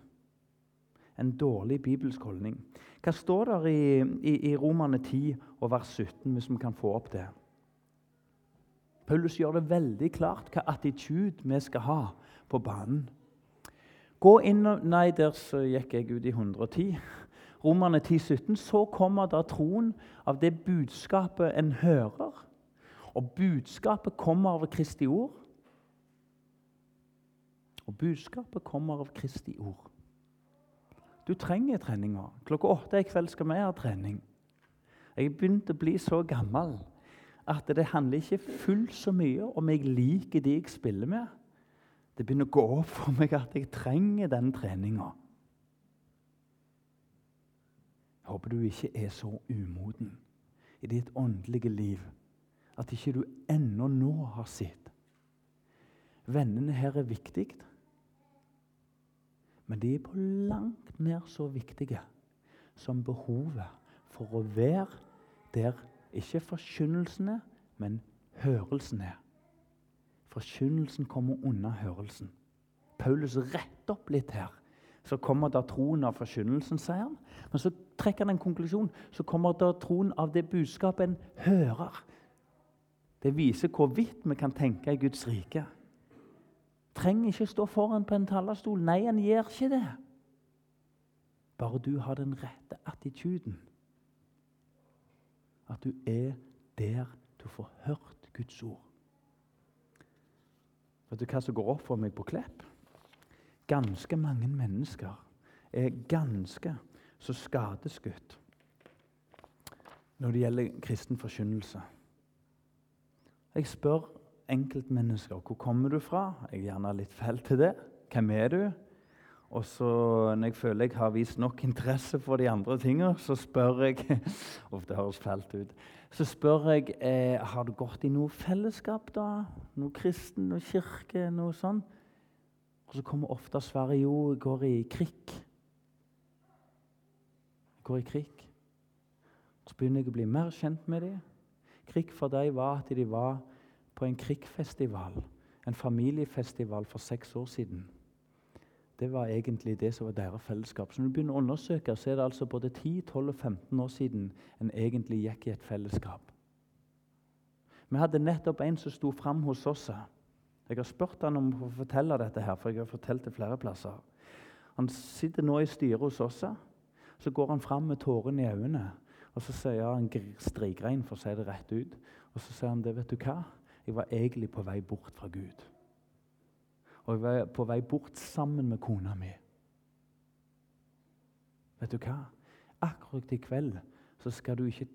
S1: En dårlig bibelsk holdning. Hva står der i, i, i Romerne 10 og vers 17, hvis vi kan få opp det? Paulus gjør det veldig klart hva attitude vi skal ha på banen. Gå inn og, Nei, der så gikk jeg ut i 110. Romerne 10, 17. Så kommer da troen av det budskapet en hører. Og budskapet kommer av Kristi ord. Og budskapet kommer av Kristi ord. Du trenger treninga. Klokka åtte i kveld skal vi ha trening. Jeg er begynt å bli så gammel at det handler ikke fullt så mye om jeg liker de jeg spiller med. Det begynner å gå opp for meg at jeg trenger den treninga. Jeg håper du ikke er så umoden i ditt åndelige liv at ikke du ennå nå har sett. Vennene her er viktig, men de er på langt nær så viktige som behovet for å være der ikke forkynnelsen er, men hørelsen er. Forkynnelsen kommer unna hørelsen. Paulus retter opp litt her. Så kommer da troen av forkynnelsen, sier han. Men så trekker han en konklusjon. Så kommer da troen av det budskapet en hører. Det viser hvor vidt vi kan tenke i Guds rike. Trenger ikke stå foran på en talerstol. Nei, en gjør ikke det. Bare du har den rette attituden. At du er der du får hørt Guds ord. Vet du hva som går opp for meg på Klepp? Ganske mange mennesker er ganske så skadeskutt når det gjelder kristen forkynnelse. Jeg spør enkeltmennesker hvor kommer du fra. Jeg er gjerne litt feil til det. Hvem er du? Og så, når jeg føler jeg har vist nok interesse for de andre tingene, så spør jeg det høres fælt ut. Så spør jeg eh, har du gått i noe fellesskap. da? Noe kristen, noe kirke, noe sånn? Og så kommer ofte svaret jo, jeg går i krikk. Jeg går i krikk. Så begynner jeg å bli mer kjent med dem. Krikk for dem var at de var på en krikkfestival, en familiefestival for seks år siden. Det var egentlig det som var deres fellesskap. Så når du begynner å undersøke, så er det altså både 10, 12 og 15 år siden en egentlig gikk i et fellesskap. Vi hadde nettopp en som sto fram hos oss. Jeg har spurt han om å fortelle dette, her, for jeg har fortalt det flere plasser. Han sitter nå i styret hos oss. Så går han fram med tårene i øynene. Og så sier han strigrein, for å si det rett ut. Og så sier han det, vet du hva? Jeg var egentlig på vei bort fra Gud. Og jeg var på vei bort sammen med kona mi. Vet du hva? Akkurat i kveld så skal du ikke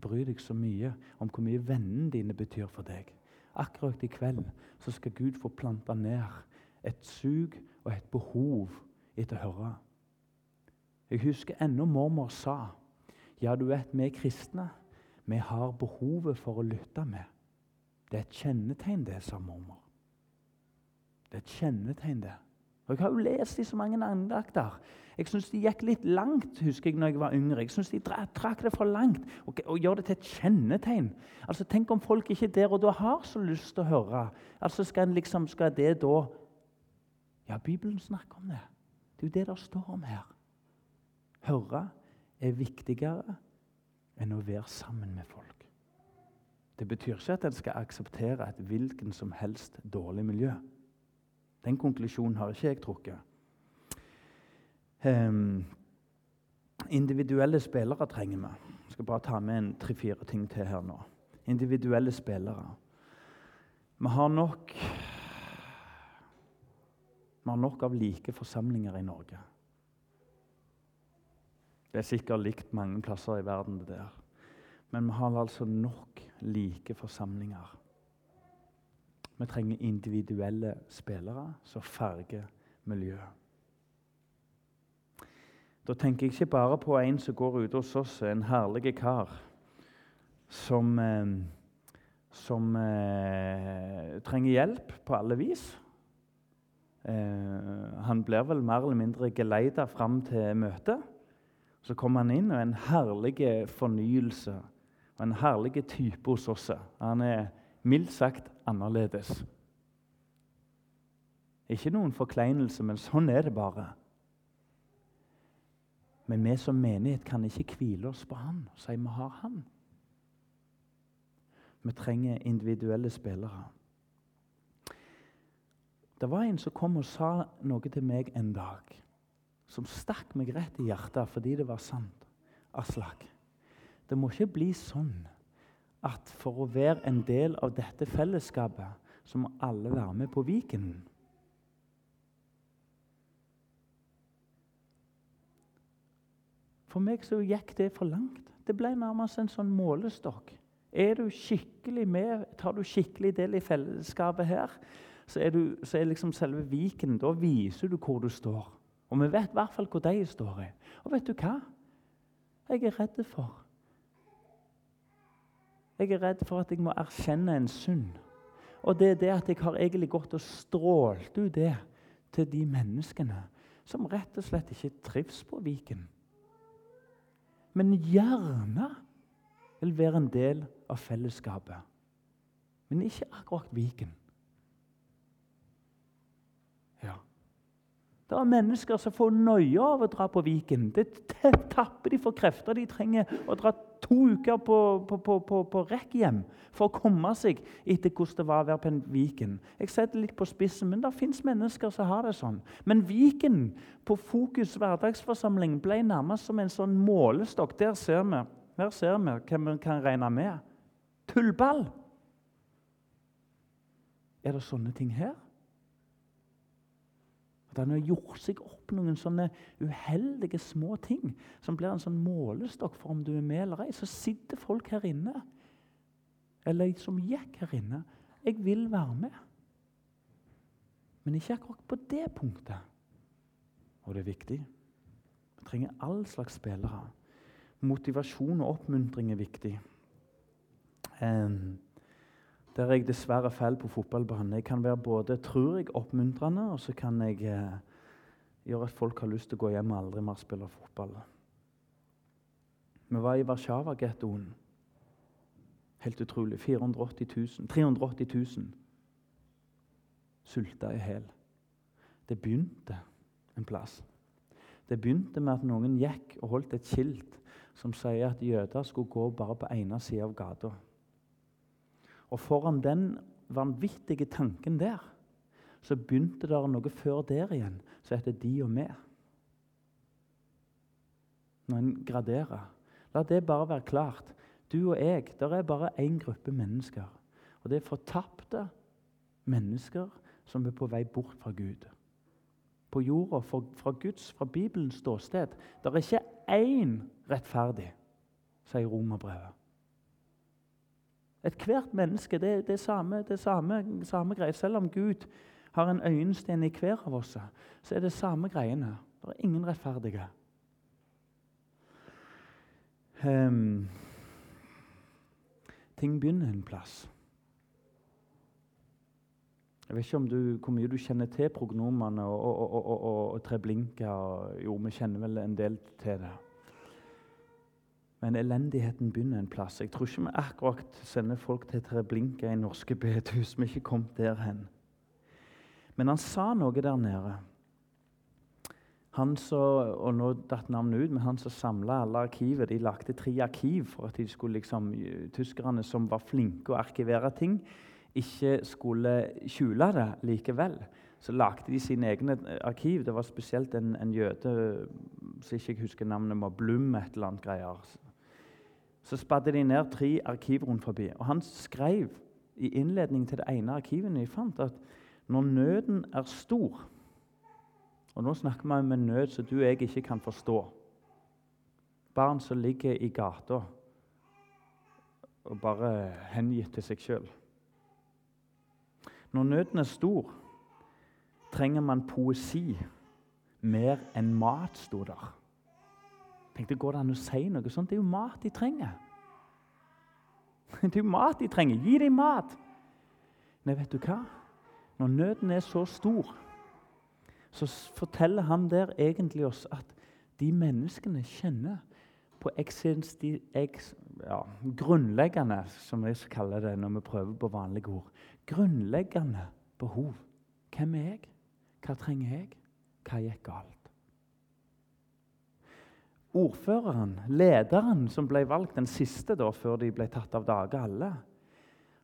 S1: bry deg så mye om hvor mye vennene dine betyr for deg. Akkurat i kveld så skal Gud få planta ned et sug og et behov etter å høre. Jeg husker ennå mormor sa ja, du vet, vi kristne vi har behovet for å lytte med. Det er et kjennetegn, det, sa mormor. Det er et kjennetegn, det. Og Jeg har jo lest i så mange andakter. Jeg syns de gikk litt langt husker jeg når jeg var yngre. Jeg synes de trakk det for langt og, og gjør det til et kjennetegn. Altså, Tenk om folk ikke der og da har så lyst til å høre. Altså, Skal, liksom, skal det da Ja, Bibelen snakker om det. Det er jo det det står om her. Høre er viktigere enn å være sammen med folk. Det betyr ikke at en skal akseptere et hvilken som helst dårlig miljø. Den konklusjonen har ikke jeg trukket. Um, individuelle spillere trenger vi. Jeg skal bare ta med en tre-fire ting til her nå. Individuelle spillere. Vi har nok Vi har nok av like forsamlinger i Norge. Det er sikkert likt mange plasser i verden. det der. Men vi har altså nok like forsamlinger. Vi trenger individuelle spillere som farger miljøet. Da tenker jeg ikke bare på en som går ute hos oss, en herlig kar som, eh, som eh, trenger hjelp på alle vis. Eh, han blir vel mer eller mindre geleida fram til møtet. Så kommer han inn, og en herlig fornyelse. Og en herlig type hos oss. Han er mildt sagt annerledes. Ikke noen forkleinelse, men sånn er det bare. Men vi som menighet kan ikke hvile oss på han og si vi har han. Vi trenger individuelle spillere. Det var en som kom og sa noe til meg en dag, som stakk meg rett i hjertet fordi det var sant. Aslak, det må ikke bli sånn at for å være en del av dette fellesskapet, så må alle være med på Viken. For meg så gikk det for langt. Det ble nærmest en sånn målestokk. Er du skikkelig med, tar du skikkelig del i fellesskapet her, så er, du, så er liksom selve Viken Da viser du hvor du står. Og vi vet i hvert fall hvor de står i. Og vet du hva? Jeg er redd for Jeg er redd for at jeg må erkjenne en synd. Og det er det at jeg har egentlig gått og strålt ut det til de menneskene som rett og slett ikke trives på Viken. Men gjerne vil være en del av fellesskapet. Men ikke akkurat Viken. Ja. Det er mennesker som får nøye av å dra på Viken. Det tapper de for krefter. De trenger å dra to uker på, på, på, på, på rekk hjem for å komme seg etter hvordan det var å være på en Viken. Jeg setter litt på spissen, men det fins mennesker som har det sånn. Men Viken på Fokus hverdagsforsamling ble nærmest som en sånn målestokk. Der ser vi der ser vi hvem vi kan regne med. Tullball! Er det sånne ting her? At han har gjort seg opp noen sånne uheldige små ting som blir en sånn målestokk for om du er med eller ei. Så sitter folk her inne, eller som gikk her inne. Jeg vil være med. Men ikke akkurat på det punktet. Og det er viktig. Vi trenger all slags spillere motivasjon og oppmuntring er viktig. Um, der jeg dessverre faller på fotballbanen. Jeg kan være både tror jeg, oppmuntrende, og så kan jeg eh, gjøre at folk har lyst til å gå hjem og aldri mer spille fotball. Vi var i Warszawa-gettoen. Helt utrolig. 480 000, 380 000 sulta i hæl. Det begynte en plass. Det begynte med at noen gikk og holdt et skilt som sier at jøder skulle gå bare på ene sida av gata. Og foran den vanvittige tanken der så begynte det noe før der igjen som heter de og vi. Når en graderer. La det bare være klart. Du og jeg, der er bare én gruppe mennesker. Og det er fortapte mennesker som er på vei bort fra Gud. På jorda, fra Guds, fra Bibelens ståsted. Det er ikke én rettferdig, sier romerbrevet. Ethvert menneske det, det er samme, det samme, samme greie. Selv om Gud har en øyensten i hver av oss, så er det samme greiene. Det er ingen rettferdige. Um, ting begynner en plass. Jeg vet ikke du, hvor mye du kjenner til prognomene og, og, og, og, og treblinka. Jo, vi kjenner vel en del til det. Men elendigheten begynner en plass. Jeg tror ikke vi akkurat sender folk til Treblinka i norske bedehus. Vi er ikke kommet der hen. Men han sa noe der nede. Han så, og nå datt navnet ut, men han som samla alle arkivet De lagde tre arkiv for at de skulle liksom, tyskerne som var flinke å arkivere ting, ikke skulle skjule det likevel. Så lagde de sine egne arkiv. Det var spesielt en, en jøde som ikke husker navnet med Blum et eller annet greier så spadde de ned tre arkiv rundt forbi. Og han skrev i innledningen til det ene arkivet de fant, at når nøden er stor Og nå snakker vi om en nød som du og jeg ikke kan forstå. Barn som ligger i gata og bare hengitt til seg sjøl. Når nøden er stor, trenger man poesi mer enn mat, sto der tenkte, Går det an å si noe sånt? Det er jo mat de trenger. Det er jo mat de trenger. Gi dem mat! Nei, vet du hva? Når nøden er så stor, så forteller han der egentlig oss at de menneskene kjenner på eksisti, eks, ja, grunnleggende, som vi kaller det når vi prøver på vanlige ord, grunnleggende behov. Hvem er jeg? Hva trenger jeg? Hva gikk galt? Ordføreren, lederen som ble valgt, den siste da, før de ble tatt av dage alle,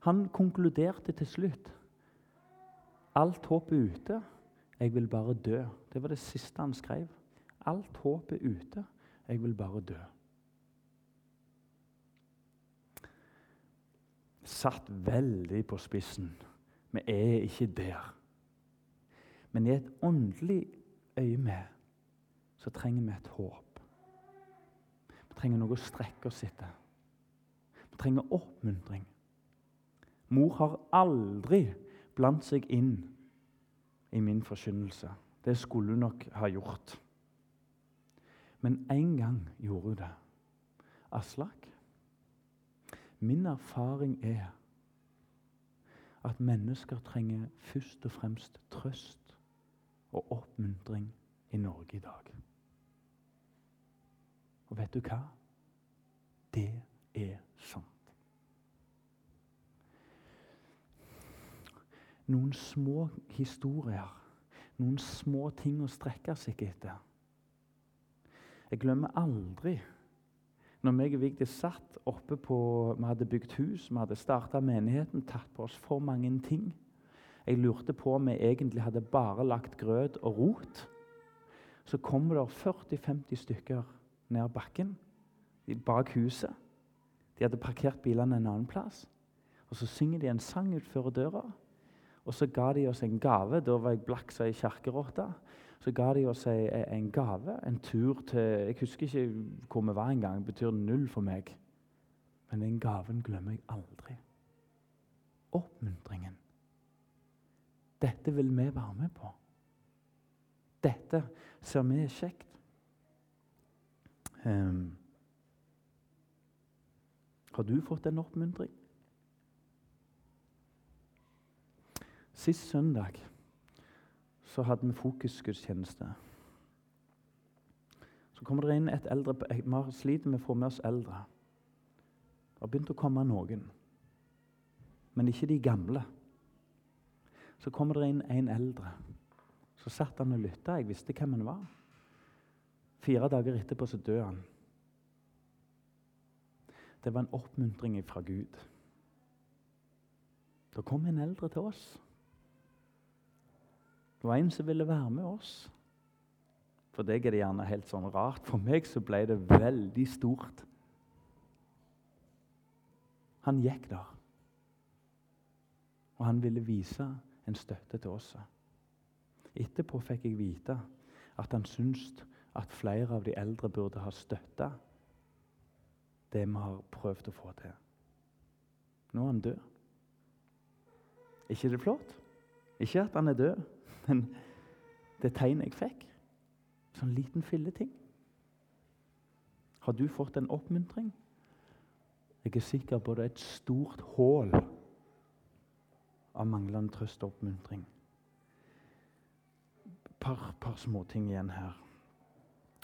S1: han konkluderte til slutt. Alt håp er ute. Jeg vil bare dø. Det var det siste han skrev. Alt håp er ute. Jeg vil bare dø. Satt veldig på spissen. Vi er ikke der. Men i et åndelig øye med så trenger vi et håp. Trenger noe å strekke oss etter. Vi trenger oppmuntring. Mor har aldri blandt seg inn i min forkynnelse. Det skulle hun nok ha gjort. Men én gang gjorde hun det. Aslak, min erfaring er at mennesker trenger først og fremst trøst og oppmuntring i Norge i dag. Og vet du hva? Det er sant. Noen små historier, noen små ting å strekke seg etter. Jeg glemmer aldri når meg og Vigdis satt oppe på Vi hadde bygd hus, vi hadde starta menigheten, tatt på oss for mange ting. Jeg lurte på om vi egentlig hadde bare lagt grøt og rot. Så kommer det 40-50 stykker ned bakken bak huset. De hadde parkert bilene en annen plass. Og Så synger de en sang utfor døra. Og så ga de oss en gave. Da var jeg blakk som ei kjerkerotte. Så ga de oss en gave, en tur til Jeg husker ikke hvor vi var engang. Det betyr null for meg. Men den gaven glemmer jeg aldri. Oppmuntringen. Dette vil vi være med på. Dette ser vi er kjekt. Um, har du fått en oppmuntring? Sist søndag så hadde vi fokusgudstjeneste. Så kommer det inn et eldre Vi sliter med å få med oss eldre. Det har begynt å komme noen, men ikke de gamle. Så kommer det inn en eldre. Så satt han og lytta. Jeg visste hvem han var. Fire dager etterpå så døde han. Det var en oppmuntring fra Gud. Da kom en eldre til oss. Det var en som ville være med oss. For deg er det gjerne helt sånn rart. For meg så ble det veldig stort. Han gikk der. Og han ville vise en støtte til oss. Etterpå fikk jeg vite at han syntes at flere av de eldre burde ha støtta det vi har prøvd å få til. Nå er han død. ikke det flott? Ikke at han er død, men det tegnet jeg fikk. Sånn liten filleting. Har du fått en oppmuntring? Jeg er sikker på det er et stort hull av manglende trøst og oppmuntring. Et par, par småting igjen her.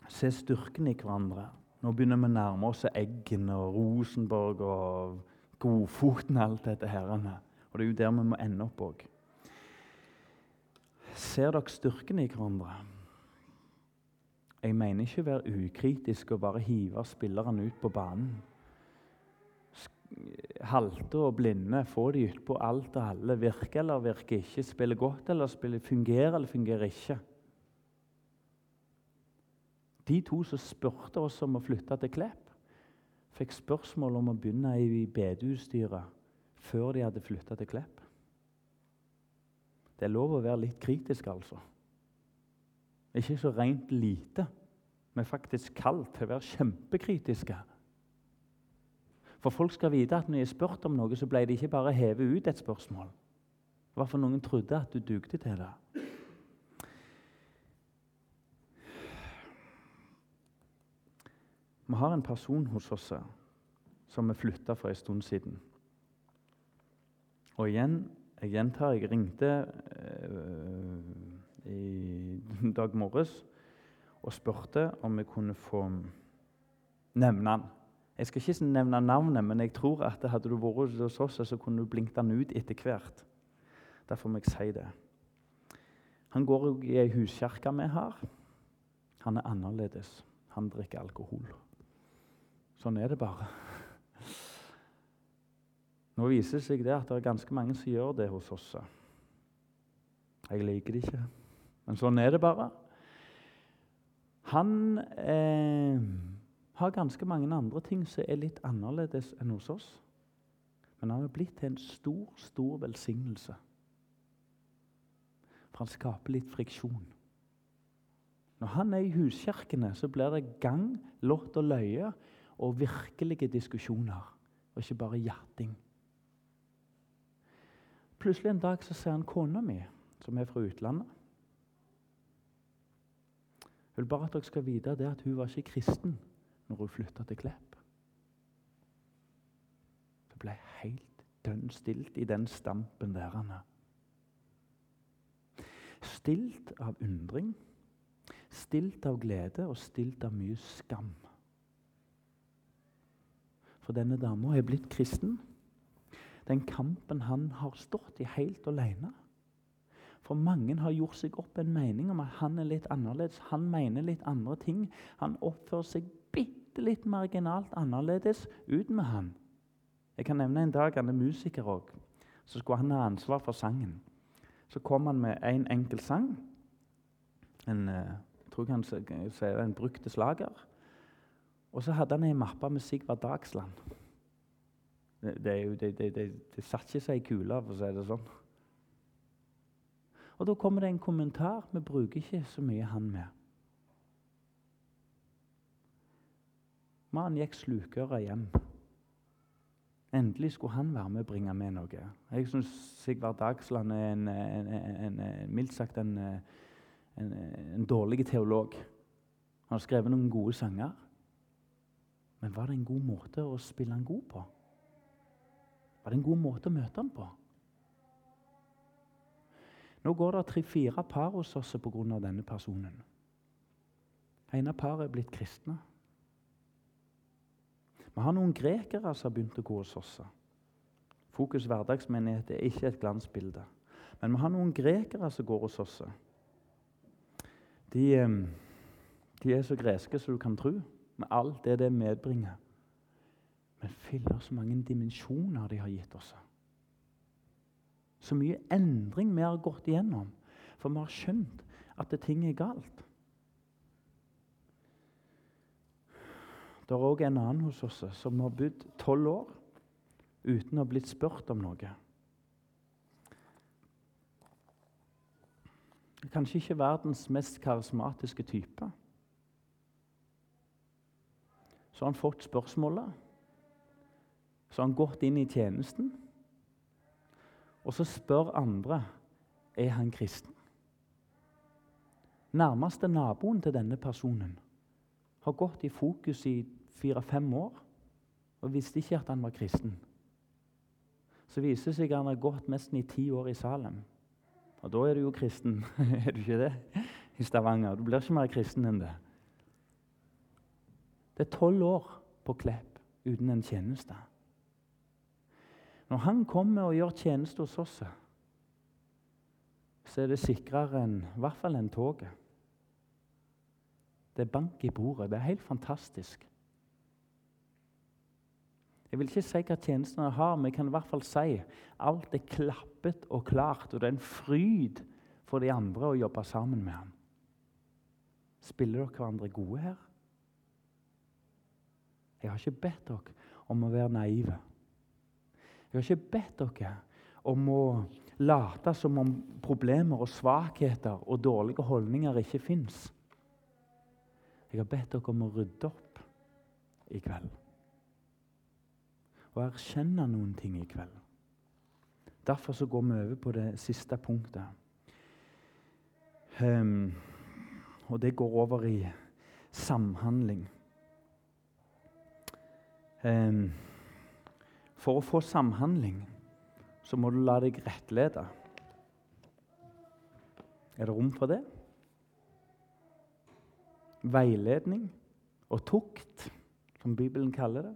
S1: Se styrken i hverandre. Nå begynner vi å nærme oss Eggen og Rosenborg og Godfoten og alt dette herrene. Og det er jo der vi må ende opp òg. Ser dere styrken i hverandre? Jeg mener ikke å være ukritisk og bare hive spillerne ut på banen halte og blinde, få de utpå alt og alle. Virke eller virke ikke. Spille godt eller spille fungere eller fungerer ikke. De to som spurte oss om å flytte til Klepp, fikk spørsmål om å begynne i bedehusstyret før de hadde flytta til Klepp. Det er lov å være litt kritisk, altså. Ikke så rent lite, men faktisk kalt til å være kjempekritiske. For folk skal vite at når de er spurt om noe, så ble det ikke bare hevet ut et spørsmål. Var for noen trodde at du dugde til det. Vi har en person hos oss som vi flytta for en stund siden. Og igjen, jeg gjentar, jeg ringte øh, i dag morges og spurte om vi kunne få nevne han. Jeg skal ikke nevne navnet, men jeg tror at hadde du vært hos oss, så kunne du blinket han ut etter hvert. Derfor må jeg si det. Han går i ei huskirke vi har. Han er annerledes. Han drikker alkohol. Sånn er det bare. Nå viser det seg det at det er ganske mange som gjør det hos oss. Jeg liker det ikke, men sånn er det bare. Han eh, har ganske mange andre ting som er litt annerledes enn hos oss. Men han har blitt til en stor, stor velsignelse. For han skaper litt friksjon. Når han er i huskirkene, så blir det gang, lott og løye og virkelige diskusjoner, og ikke bare jatting. Plutselig en dag så ser han kona mi, som er fra utlandet. Jeg vil bare at dere skal vite det at hun var ikke kristen når hun flytta til Klepp. Det ble helt dønn stilt i den stampen der. han er. Stilt av undring, stilt av glede og stilt av mye skam. For denne dama er blitt kristen. Den kampen han har stått i helt alene. For mange har gjort seg opp en mening om at han er litt annerledes. Han mener litt andre ting. Han oppfører seg bitte litt marginalt annerledes ut med han. Jeg kan nevne en dag han er musiker òg. Så skulle han ha ansvar for sangen. Så kom han med en enkel sang. En, eh, jeg tror han sier en brukt slager. Og så hadde han ei mappe med Sigvard Dagsland. Det, det, det, det, satt ikke seg i kula, for å si det sånn. Og Da kommer det en kommentar. Vi bruker ikke så mye han med. Mannen gikk slukøra hjem. Endelig skulle han være med og bringe med noe. Jeg syns Sigvard Dagsland er en, en, en, en mildt sagt en dårlig teolog. Han har skrevet noen gode sanger. Men var det en god måte å spille han god på? Var det en god måte å møte han på? Nå går det tre-fire par hos oss pga. denne personen. En av paret er blitt kristne. Vi har noen grekere som har begynt å gå hos oss. Fokus hverdagsmenighet er ikke et glansbilde. Men vi har noen grekere som går hos oss. De, eh, de er så greske som du kan tro, med alt det det medbringer. Men fyller så mange dimensjoner de har gitt oss. Så mye endring vi har gått igjennom. For vi har skjønt at det ting er galt. Det er òg en annen hos oss som har bodd tolv år uten å ha blitt spurt om noe. Kanskje ikke verdens mest karismatiske type. Så har han fått spørsmålet. Så har han gått inn i tjenesten. Og så spør andre er han kristen. Nærmeste naboen til denne personen har gått i fokus i fire-fem år og visste ikke at han var kristen. Så viser det seg at han har gått nesten i ti år i Salem. Og da er du jo kristen, er du ikke det? I Stavanger. Du blir ikke mer kristen enn det. Det er tolv år på Klepp uten en tjeneste. Når han kommer og gjør tjeneste hos oss, så er det sikrere enn i hvert fall enn toget. Det er bank i bordet. Det er helt fantastisk. Jeg vil ikke si hva tjenestene har, men jeg kan i hvert fall si alt er klappet og klart. Og det er en fryd for de andre å jobbe sammen med ham. Spiller dere hverandre gode her? Jeg har ikke bedt dere om å være naive. Jeg har ikke bedt dere om å late som om problemer og svakheter og dårlige holdninger ikke fins. Jeg har bedt dere om å rydde opp i kveld. Og erkjenne noen ting i kveld. Derfor så går vi over på det siste punktet. Um, og det går over i samhandling. For å få samhandling så må du la deg rettlede. Er det rom for det? veiledning og tukt, som Bibelen kaller det.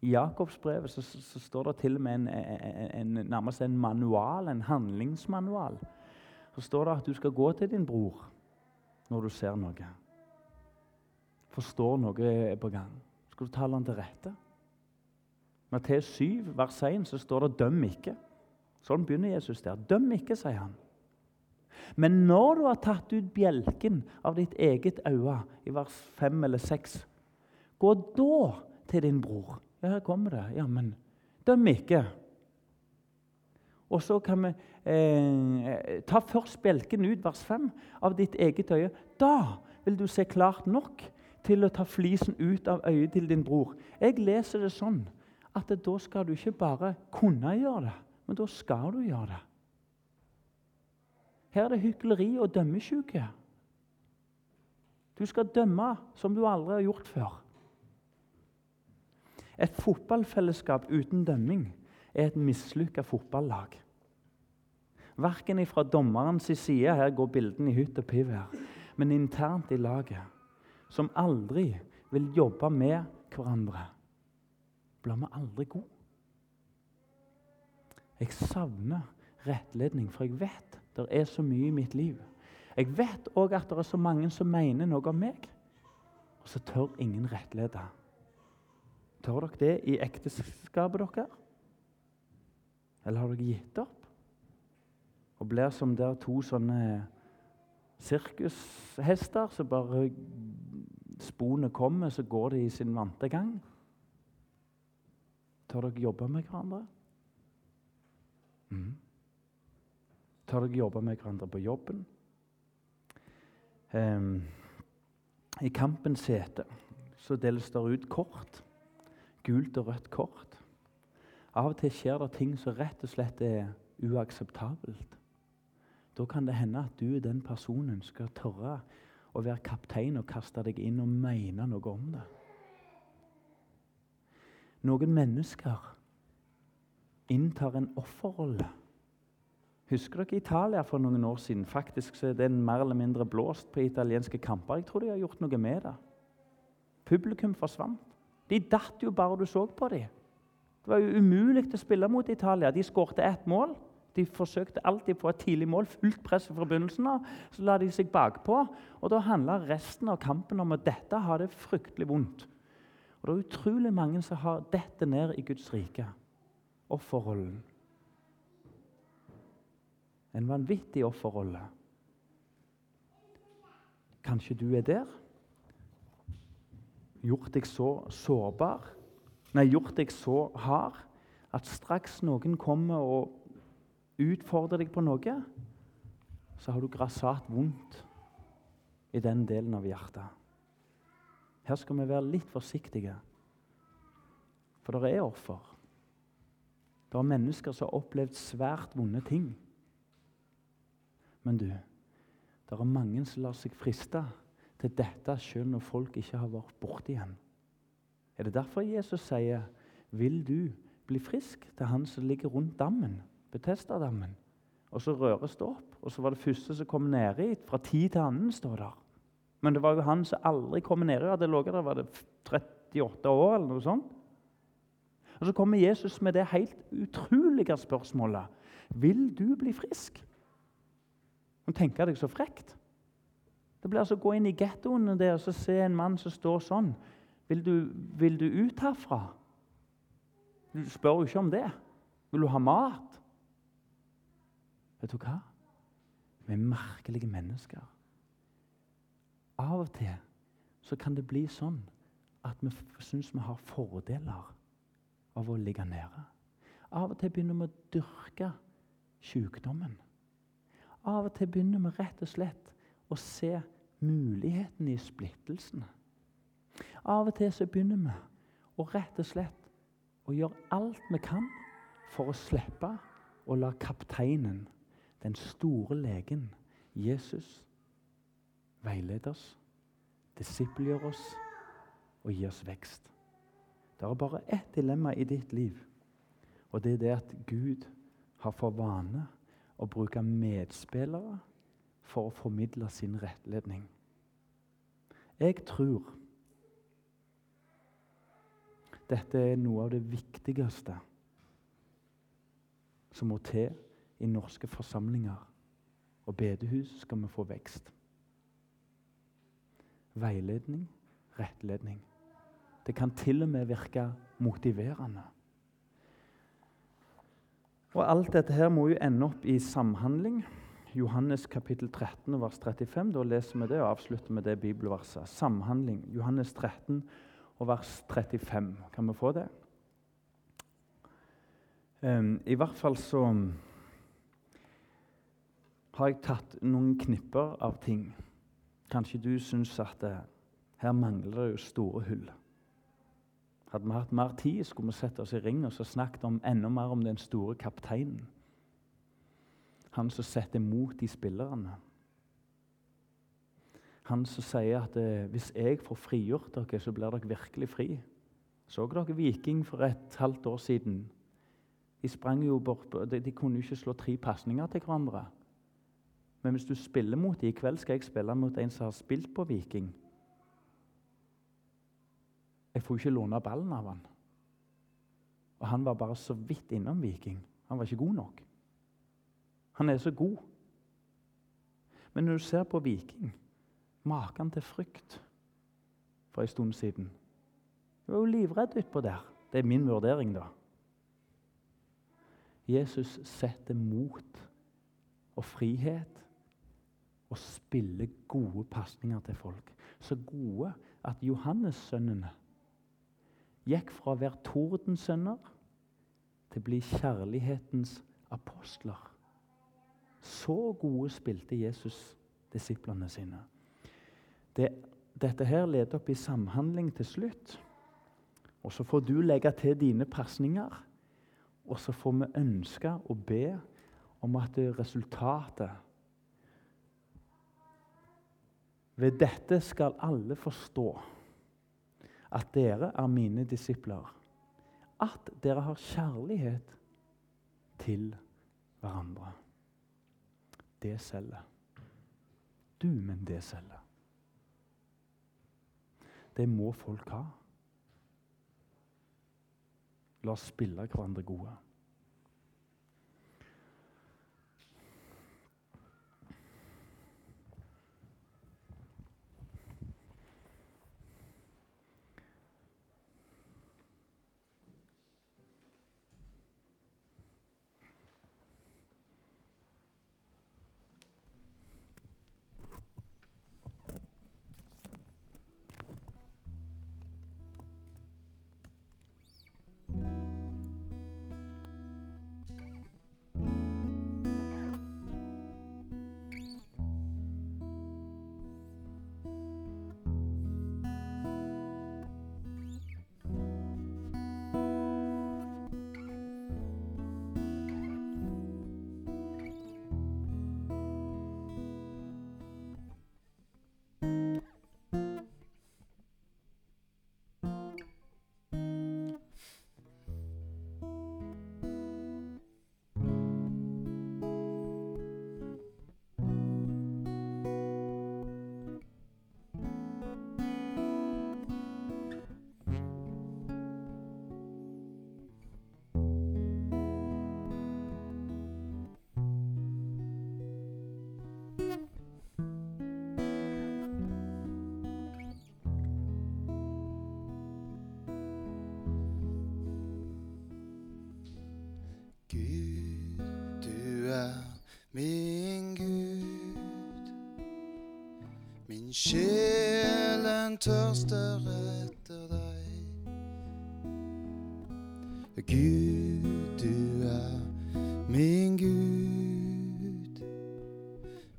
S1: I Jakobsbrevet så, så, står det til og med en, en, en, nærmest en manual, en handlingsmanual. Så står det at du skal gå til din bror når du ser noe. Forstår noe er på gang. Skal du tale han til rette. Matteus 7, vers 1, så står det 'døm ikke'. Sånn begynner Jesus der. 'Døm ikke', sier han. Men når du har tatt ut bjelken av ditt eget øye, i vers 5 eller 6, gå da til din bror. Ja, her kommer det. Ja, men døm ikke. Og så kan vi eh, ta først bjelken ut, vers 5, av ditt eget øye. Da vil du se klart nok til å ta flisen ut av øyet til din bror. Jeg leser det sånn at da skal du ikke bare kunne gjøre det, men da skal du gjøre det. Her er det hykleri og dømmesjuke. Du skal dømme som du aldri har gjort før. Et fotballfellesskap uten dømming er et mislykka fotballag. Verken fra dommerens side her går bildene i hytt og piv men internt i laget, som aldri vil jobbe med hverandre, blir vi aldri gode. Jeg savner rettledning, for jeg vet det er så mye i mitt liv. Jeg vet òg at det er så mange som mener noe om meg, og så tør ingen rettlede. Tør dere det i ekteskapet deres? Eller har dere gitt opp? Og blir som der to sånne sirkushester som bare Sporene kommer, så går de i sin vante gang? Tør dere jobbe med hverandre? Mm. Tør dere jobbe med hverandre på jobben? Um, I kampens hete så deles det ut kort. Gult og rødt kort. Av og til skjer det ting som rett og slett er uakseptabelt. Da kan det hende at du den personen skal tørre å være kaptein og kaste deg inn og mene noe om det. Noen mennesker inntar en offerrolle Husker dere Italia for noen år siden? Faktisk så er den mer eller mindre blåst på italienske kamper. Jeg tror de har gjort noe med det. Publikum forsvant. De datt jo bare du så på dem. Det var jo umulig å spille mot Italia. De skårte ett mål. De forsøkte alltid på et tidlig mål, fullt press fra begynnelsen av. Så la de seg bakpå. Og da handla resten av kampen om at dette har det fryktelig vondt. Og Det er utrolig mange som har dette ned i Guds rike. Offerrollen. En vanvittig offerrolle. Kanskje du er der? Gjort deg så sårbar, nei, gjort deg så hard at straks noen kommer og utfordrer deg på noe, så har du grassat vondt i den delen av hjertet. Her skal vi være litt forsiktige, for det er offer. Det er mennesker som har opplevd svært vonde ting. Men du, det er mange som lar seg friste til dette selv når folk ikke har vært borte igjen. Er det derfor Jesus sier, 'Vil du bli frisk?' til han som ligger rundt dammen, Betestadammen? Og så røres det opp. Og så var det første som kom nedi fra tid til annen, står der. Men det var jo han som aldri kom nedi. Hadde ligget der var det 38 år, eller noe sånt. Og Så kommer Jesus med det helt utrolige spørsmålet. Vil du bli frisk? Og tenker deg så frekt. Det blir altså å gå inn i gettoen der og se en mann som står sånn. Vil du, vil du ut herfra? Du spør jo ikke om det. Vil du ha mat? Vet du hva? Vi er merkelige mennesker. Av og til så kan det bli sånn at vi syns vi har fordeler av å ligge nede. Av og til begynner vi å dyrke sykdommen. Av og til begynner vi rett og slett å se muligheten i splittelsene. Av og til så begynner vi å rett og slett å gjøre alt vi kan for å slippe å la kapteinen, den store legen, Jesus, veilede oss, disippelgjøre oss og gi oss vekst. Det er bare ett dilemma i ditt liv, og det er det at Gud har for vane å bruke medspillere for å formidle sin rettledning. Jeg tror dette er noe av det viktigste som må til i norske forsamlinger og bedehus skal vi få vekst. Veiledning, rettledning. Det kan til og med virke motiverende. Og Alt dette her må jo ende opp i samhandling. Johannes kapittel 13 vers 35. Da leser vi det og avslutter med det bibelverset. Samhandling. Johannes 13 og vers 35. Kan vi få det? Um, I hvert fall så har jeg tatt noen knipper av ting. Kanskje du syns at det, eh, her mangler det jo store hull. Hadde vi hatt mer tid, skulle vi sett oss i ring og snakket om, enda mer om den store kapteinen. Han som setter mot de spillerne. Han som sier at eh, hvis jeg får frigjort dere, så blir dere virkelig fri. Så dere Viking for et halvt år siden? De sprang jo bort, de, de kunne jo ikke slå tre pasninger til hverandre. Men hvis du spiller mot dem i kveld, skal jeg spille mot en som har spilt på Viking. Jeg får ikke låne ballen av han. Og han var bare så vidt innom Viking. Han var ikke god nok. Han er så god. Men når du ser på Viking, maken til frykt for en stund siden Du var jo livredd utpå der. Det er min vurdering, da. Jesus setter mot og frihet og spiller gode pasninger til folk. Så gode at Johannes-sønnene gikk fra å være tordensønner til å bli kjærlighetens apostler. Så gode spilte Jesus disiplene sine. Det, dette her leder opp i samhandling til slutt. Og så får du legge til dine pasninger. Og så får vi ønske og be om at resultatet Ved dette skal alle forstå at dere er mine disipler. At dere har kjærlighet til hverandre. Det selger. Du, men det selger. Det må folk ha. La oss spille hverandre gode.
S2: Min sjelen tørster etter deg. Gud, du er min Gud.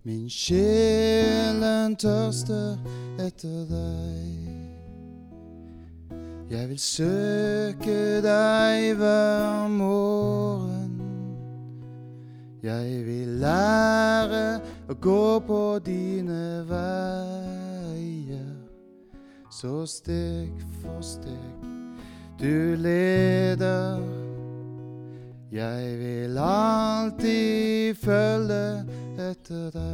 S2: Min sjelen tørster etter deg. Jeg vil søke deg hver morgen. Jeg vil lære å gå på dine veier, så steg for steg du leder. Jeg vil alltid følge etter deg.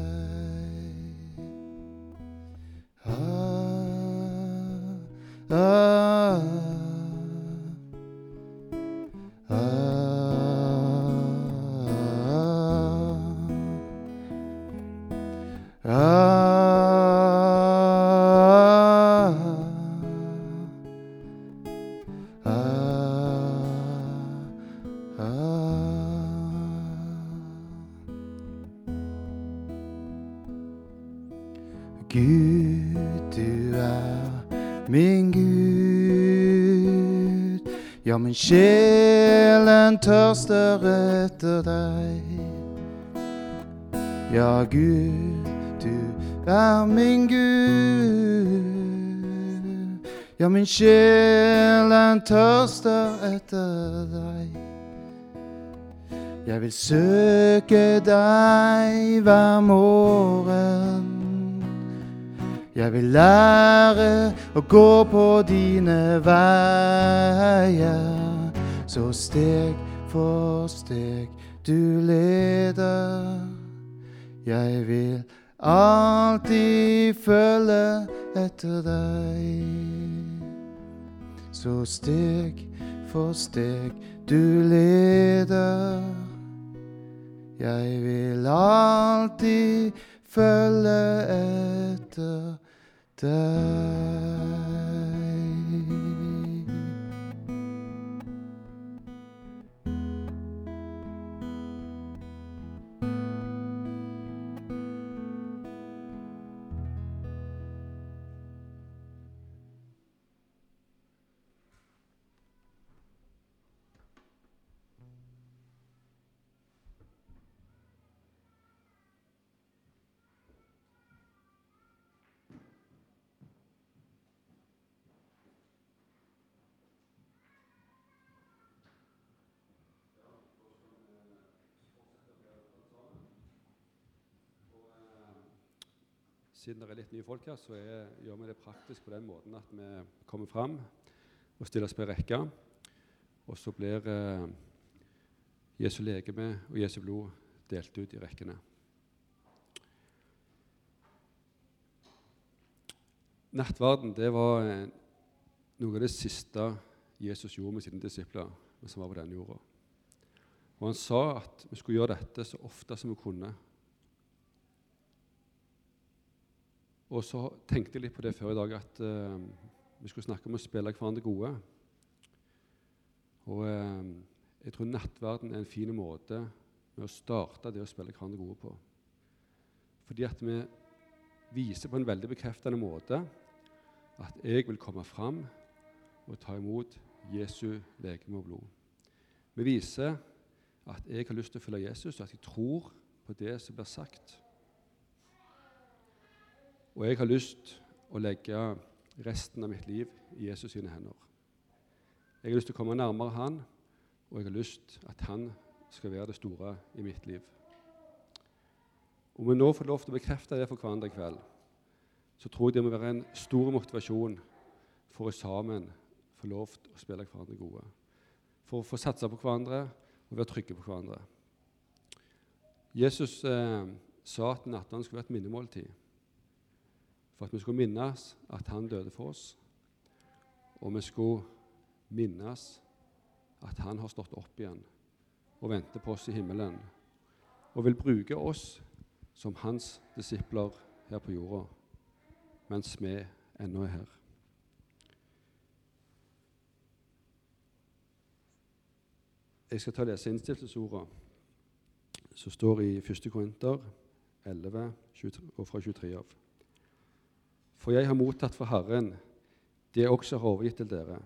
S2: Gud, du er min Gud. Ja, min sjelen tørster etter deg. Ja, Gud, du er min Gud. Ja, min sjelen tørster etter deg. Jeg vil søke deg hver morgen. Jeg vil lære å gå på dine veier, så steg for steg du leder. Jeg vil alltid følge etter deg. Så steg for steg du leder. Jeg vil alltid følge etter deg. die.
S3: Siden det er litt nye folk her, så er, gjør vi det praktisk på den måten at vi kommer fram og stiller oss på rekke. Og så blir eh, Jesu legeme og Jesu blod delt ut i rekkene. Nattverden det var eh, noe av det siste Jesus gjorde med sine disipler mens han var på denne jorda. Og han sa at vi skulle gjøre dette så ofte som vi kunne. Og så tenkte jeg litt på det før i dag, at uh, vi skulle snakke om å spille hverandre gode. Og uh, jeg tror nattverden er en fin måte med å starte det å spille hverandre gode på. Fordi at vi viser på en veldig bekreftende måte at jeg vil komme fram og ta imot Jesu legeme og blod. Vi viser at jeg har lyst til å følge Jesus, og at jeg tror på det som blir sagt. Og jeg har lyst å legge resten av mitt liv i Jesus sine hender. Jeg har lyst til å komme nærmere Han, og jeg har lyst at Han skal være det store i mitt liv. Om vi nå får lov til å bekrefte det for hverandre i kveld, så tror jeg det må være en stor motivasjon for å sammen få lov til å spille hverandre gode. For å få satse på hverandre og være trygge på hverandre. Jesus eh, sa at nattverden skulle være et minnemåltid. For at vi skulle minnes at han døde for oss, og vi skulle minnes at han har stått opp igjen og venter på oss i himmelen, og vil bruke oss som hans disipler her på jorda, mens vi ennå er her. Jeg skal ta og lese innstiftelsesordene som står i 1. Korinter 11 og fra 23 av. For jeg har mottatt fra Herren det jeg også har overgitt til dere.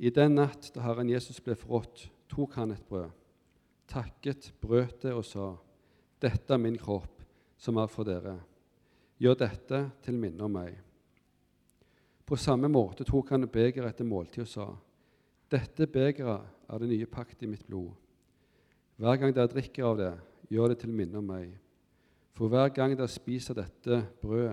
S3: I den natt da Herren Jesus ble forrådt, tok han et brød, takket, brøt det og sa:" Dette er min kropp, som er for dere. Gjør dette til minne om meg. På samme måte tok han begeret etter måltid og sa:" Dette begeret er det nye pakt i mitt blod. Hver gang dere drikker av det, gjør det til minne om meg. For hver gang dere spiser dette brødet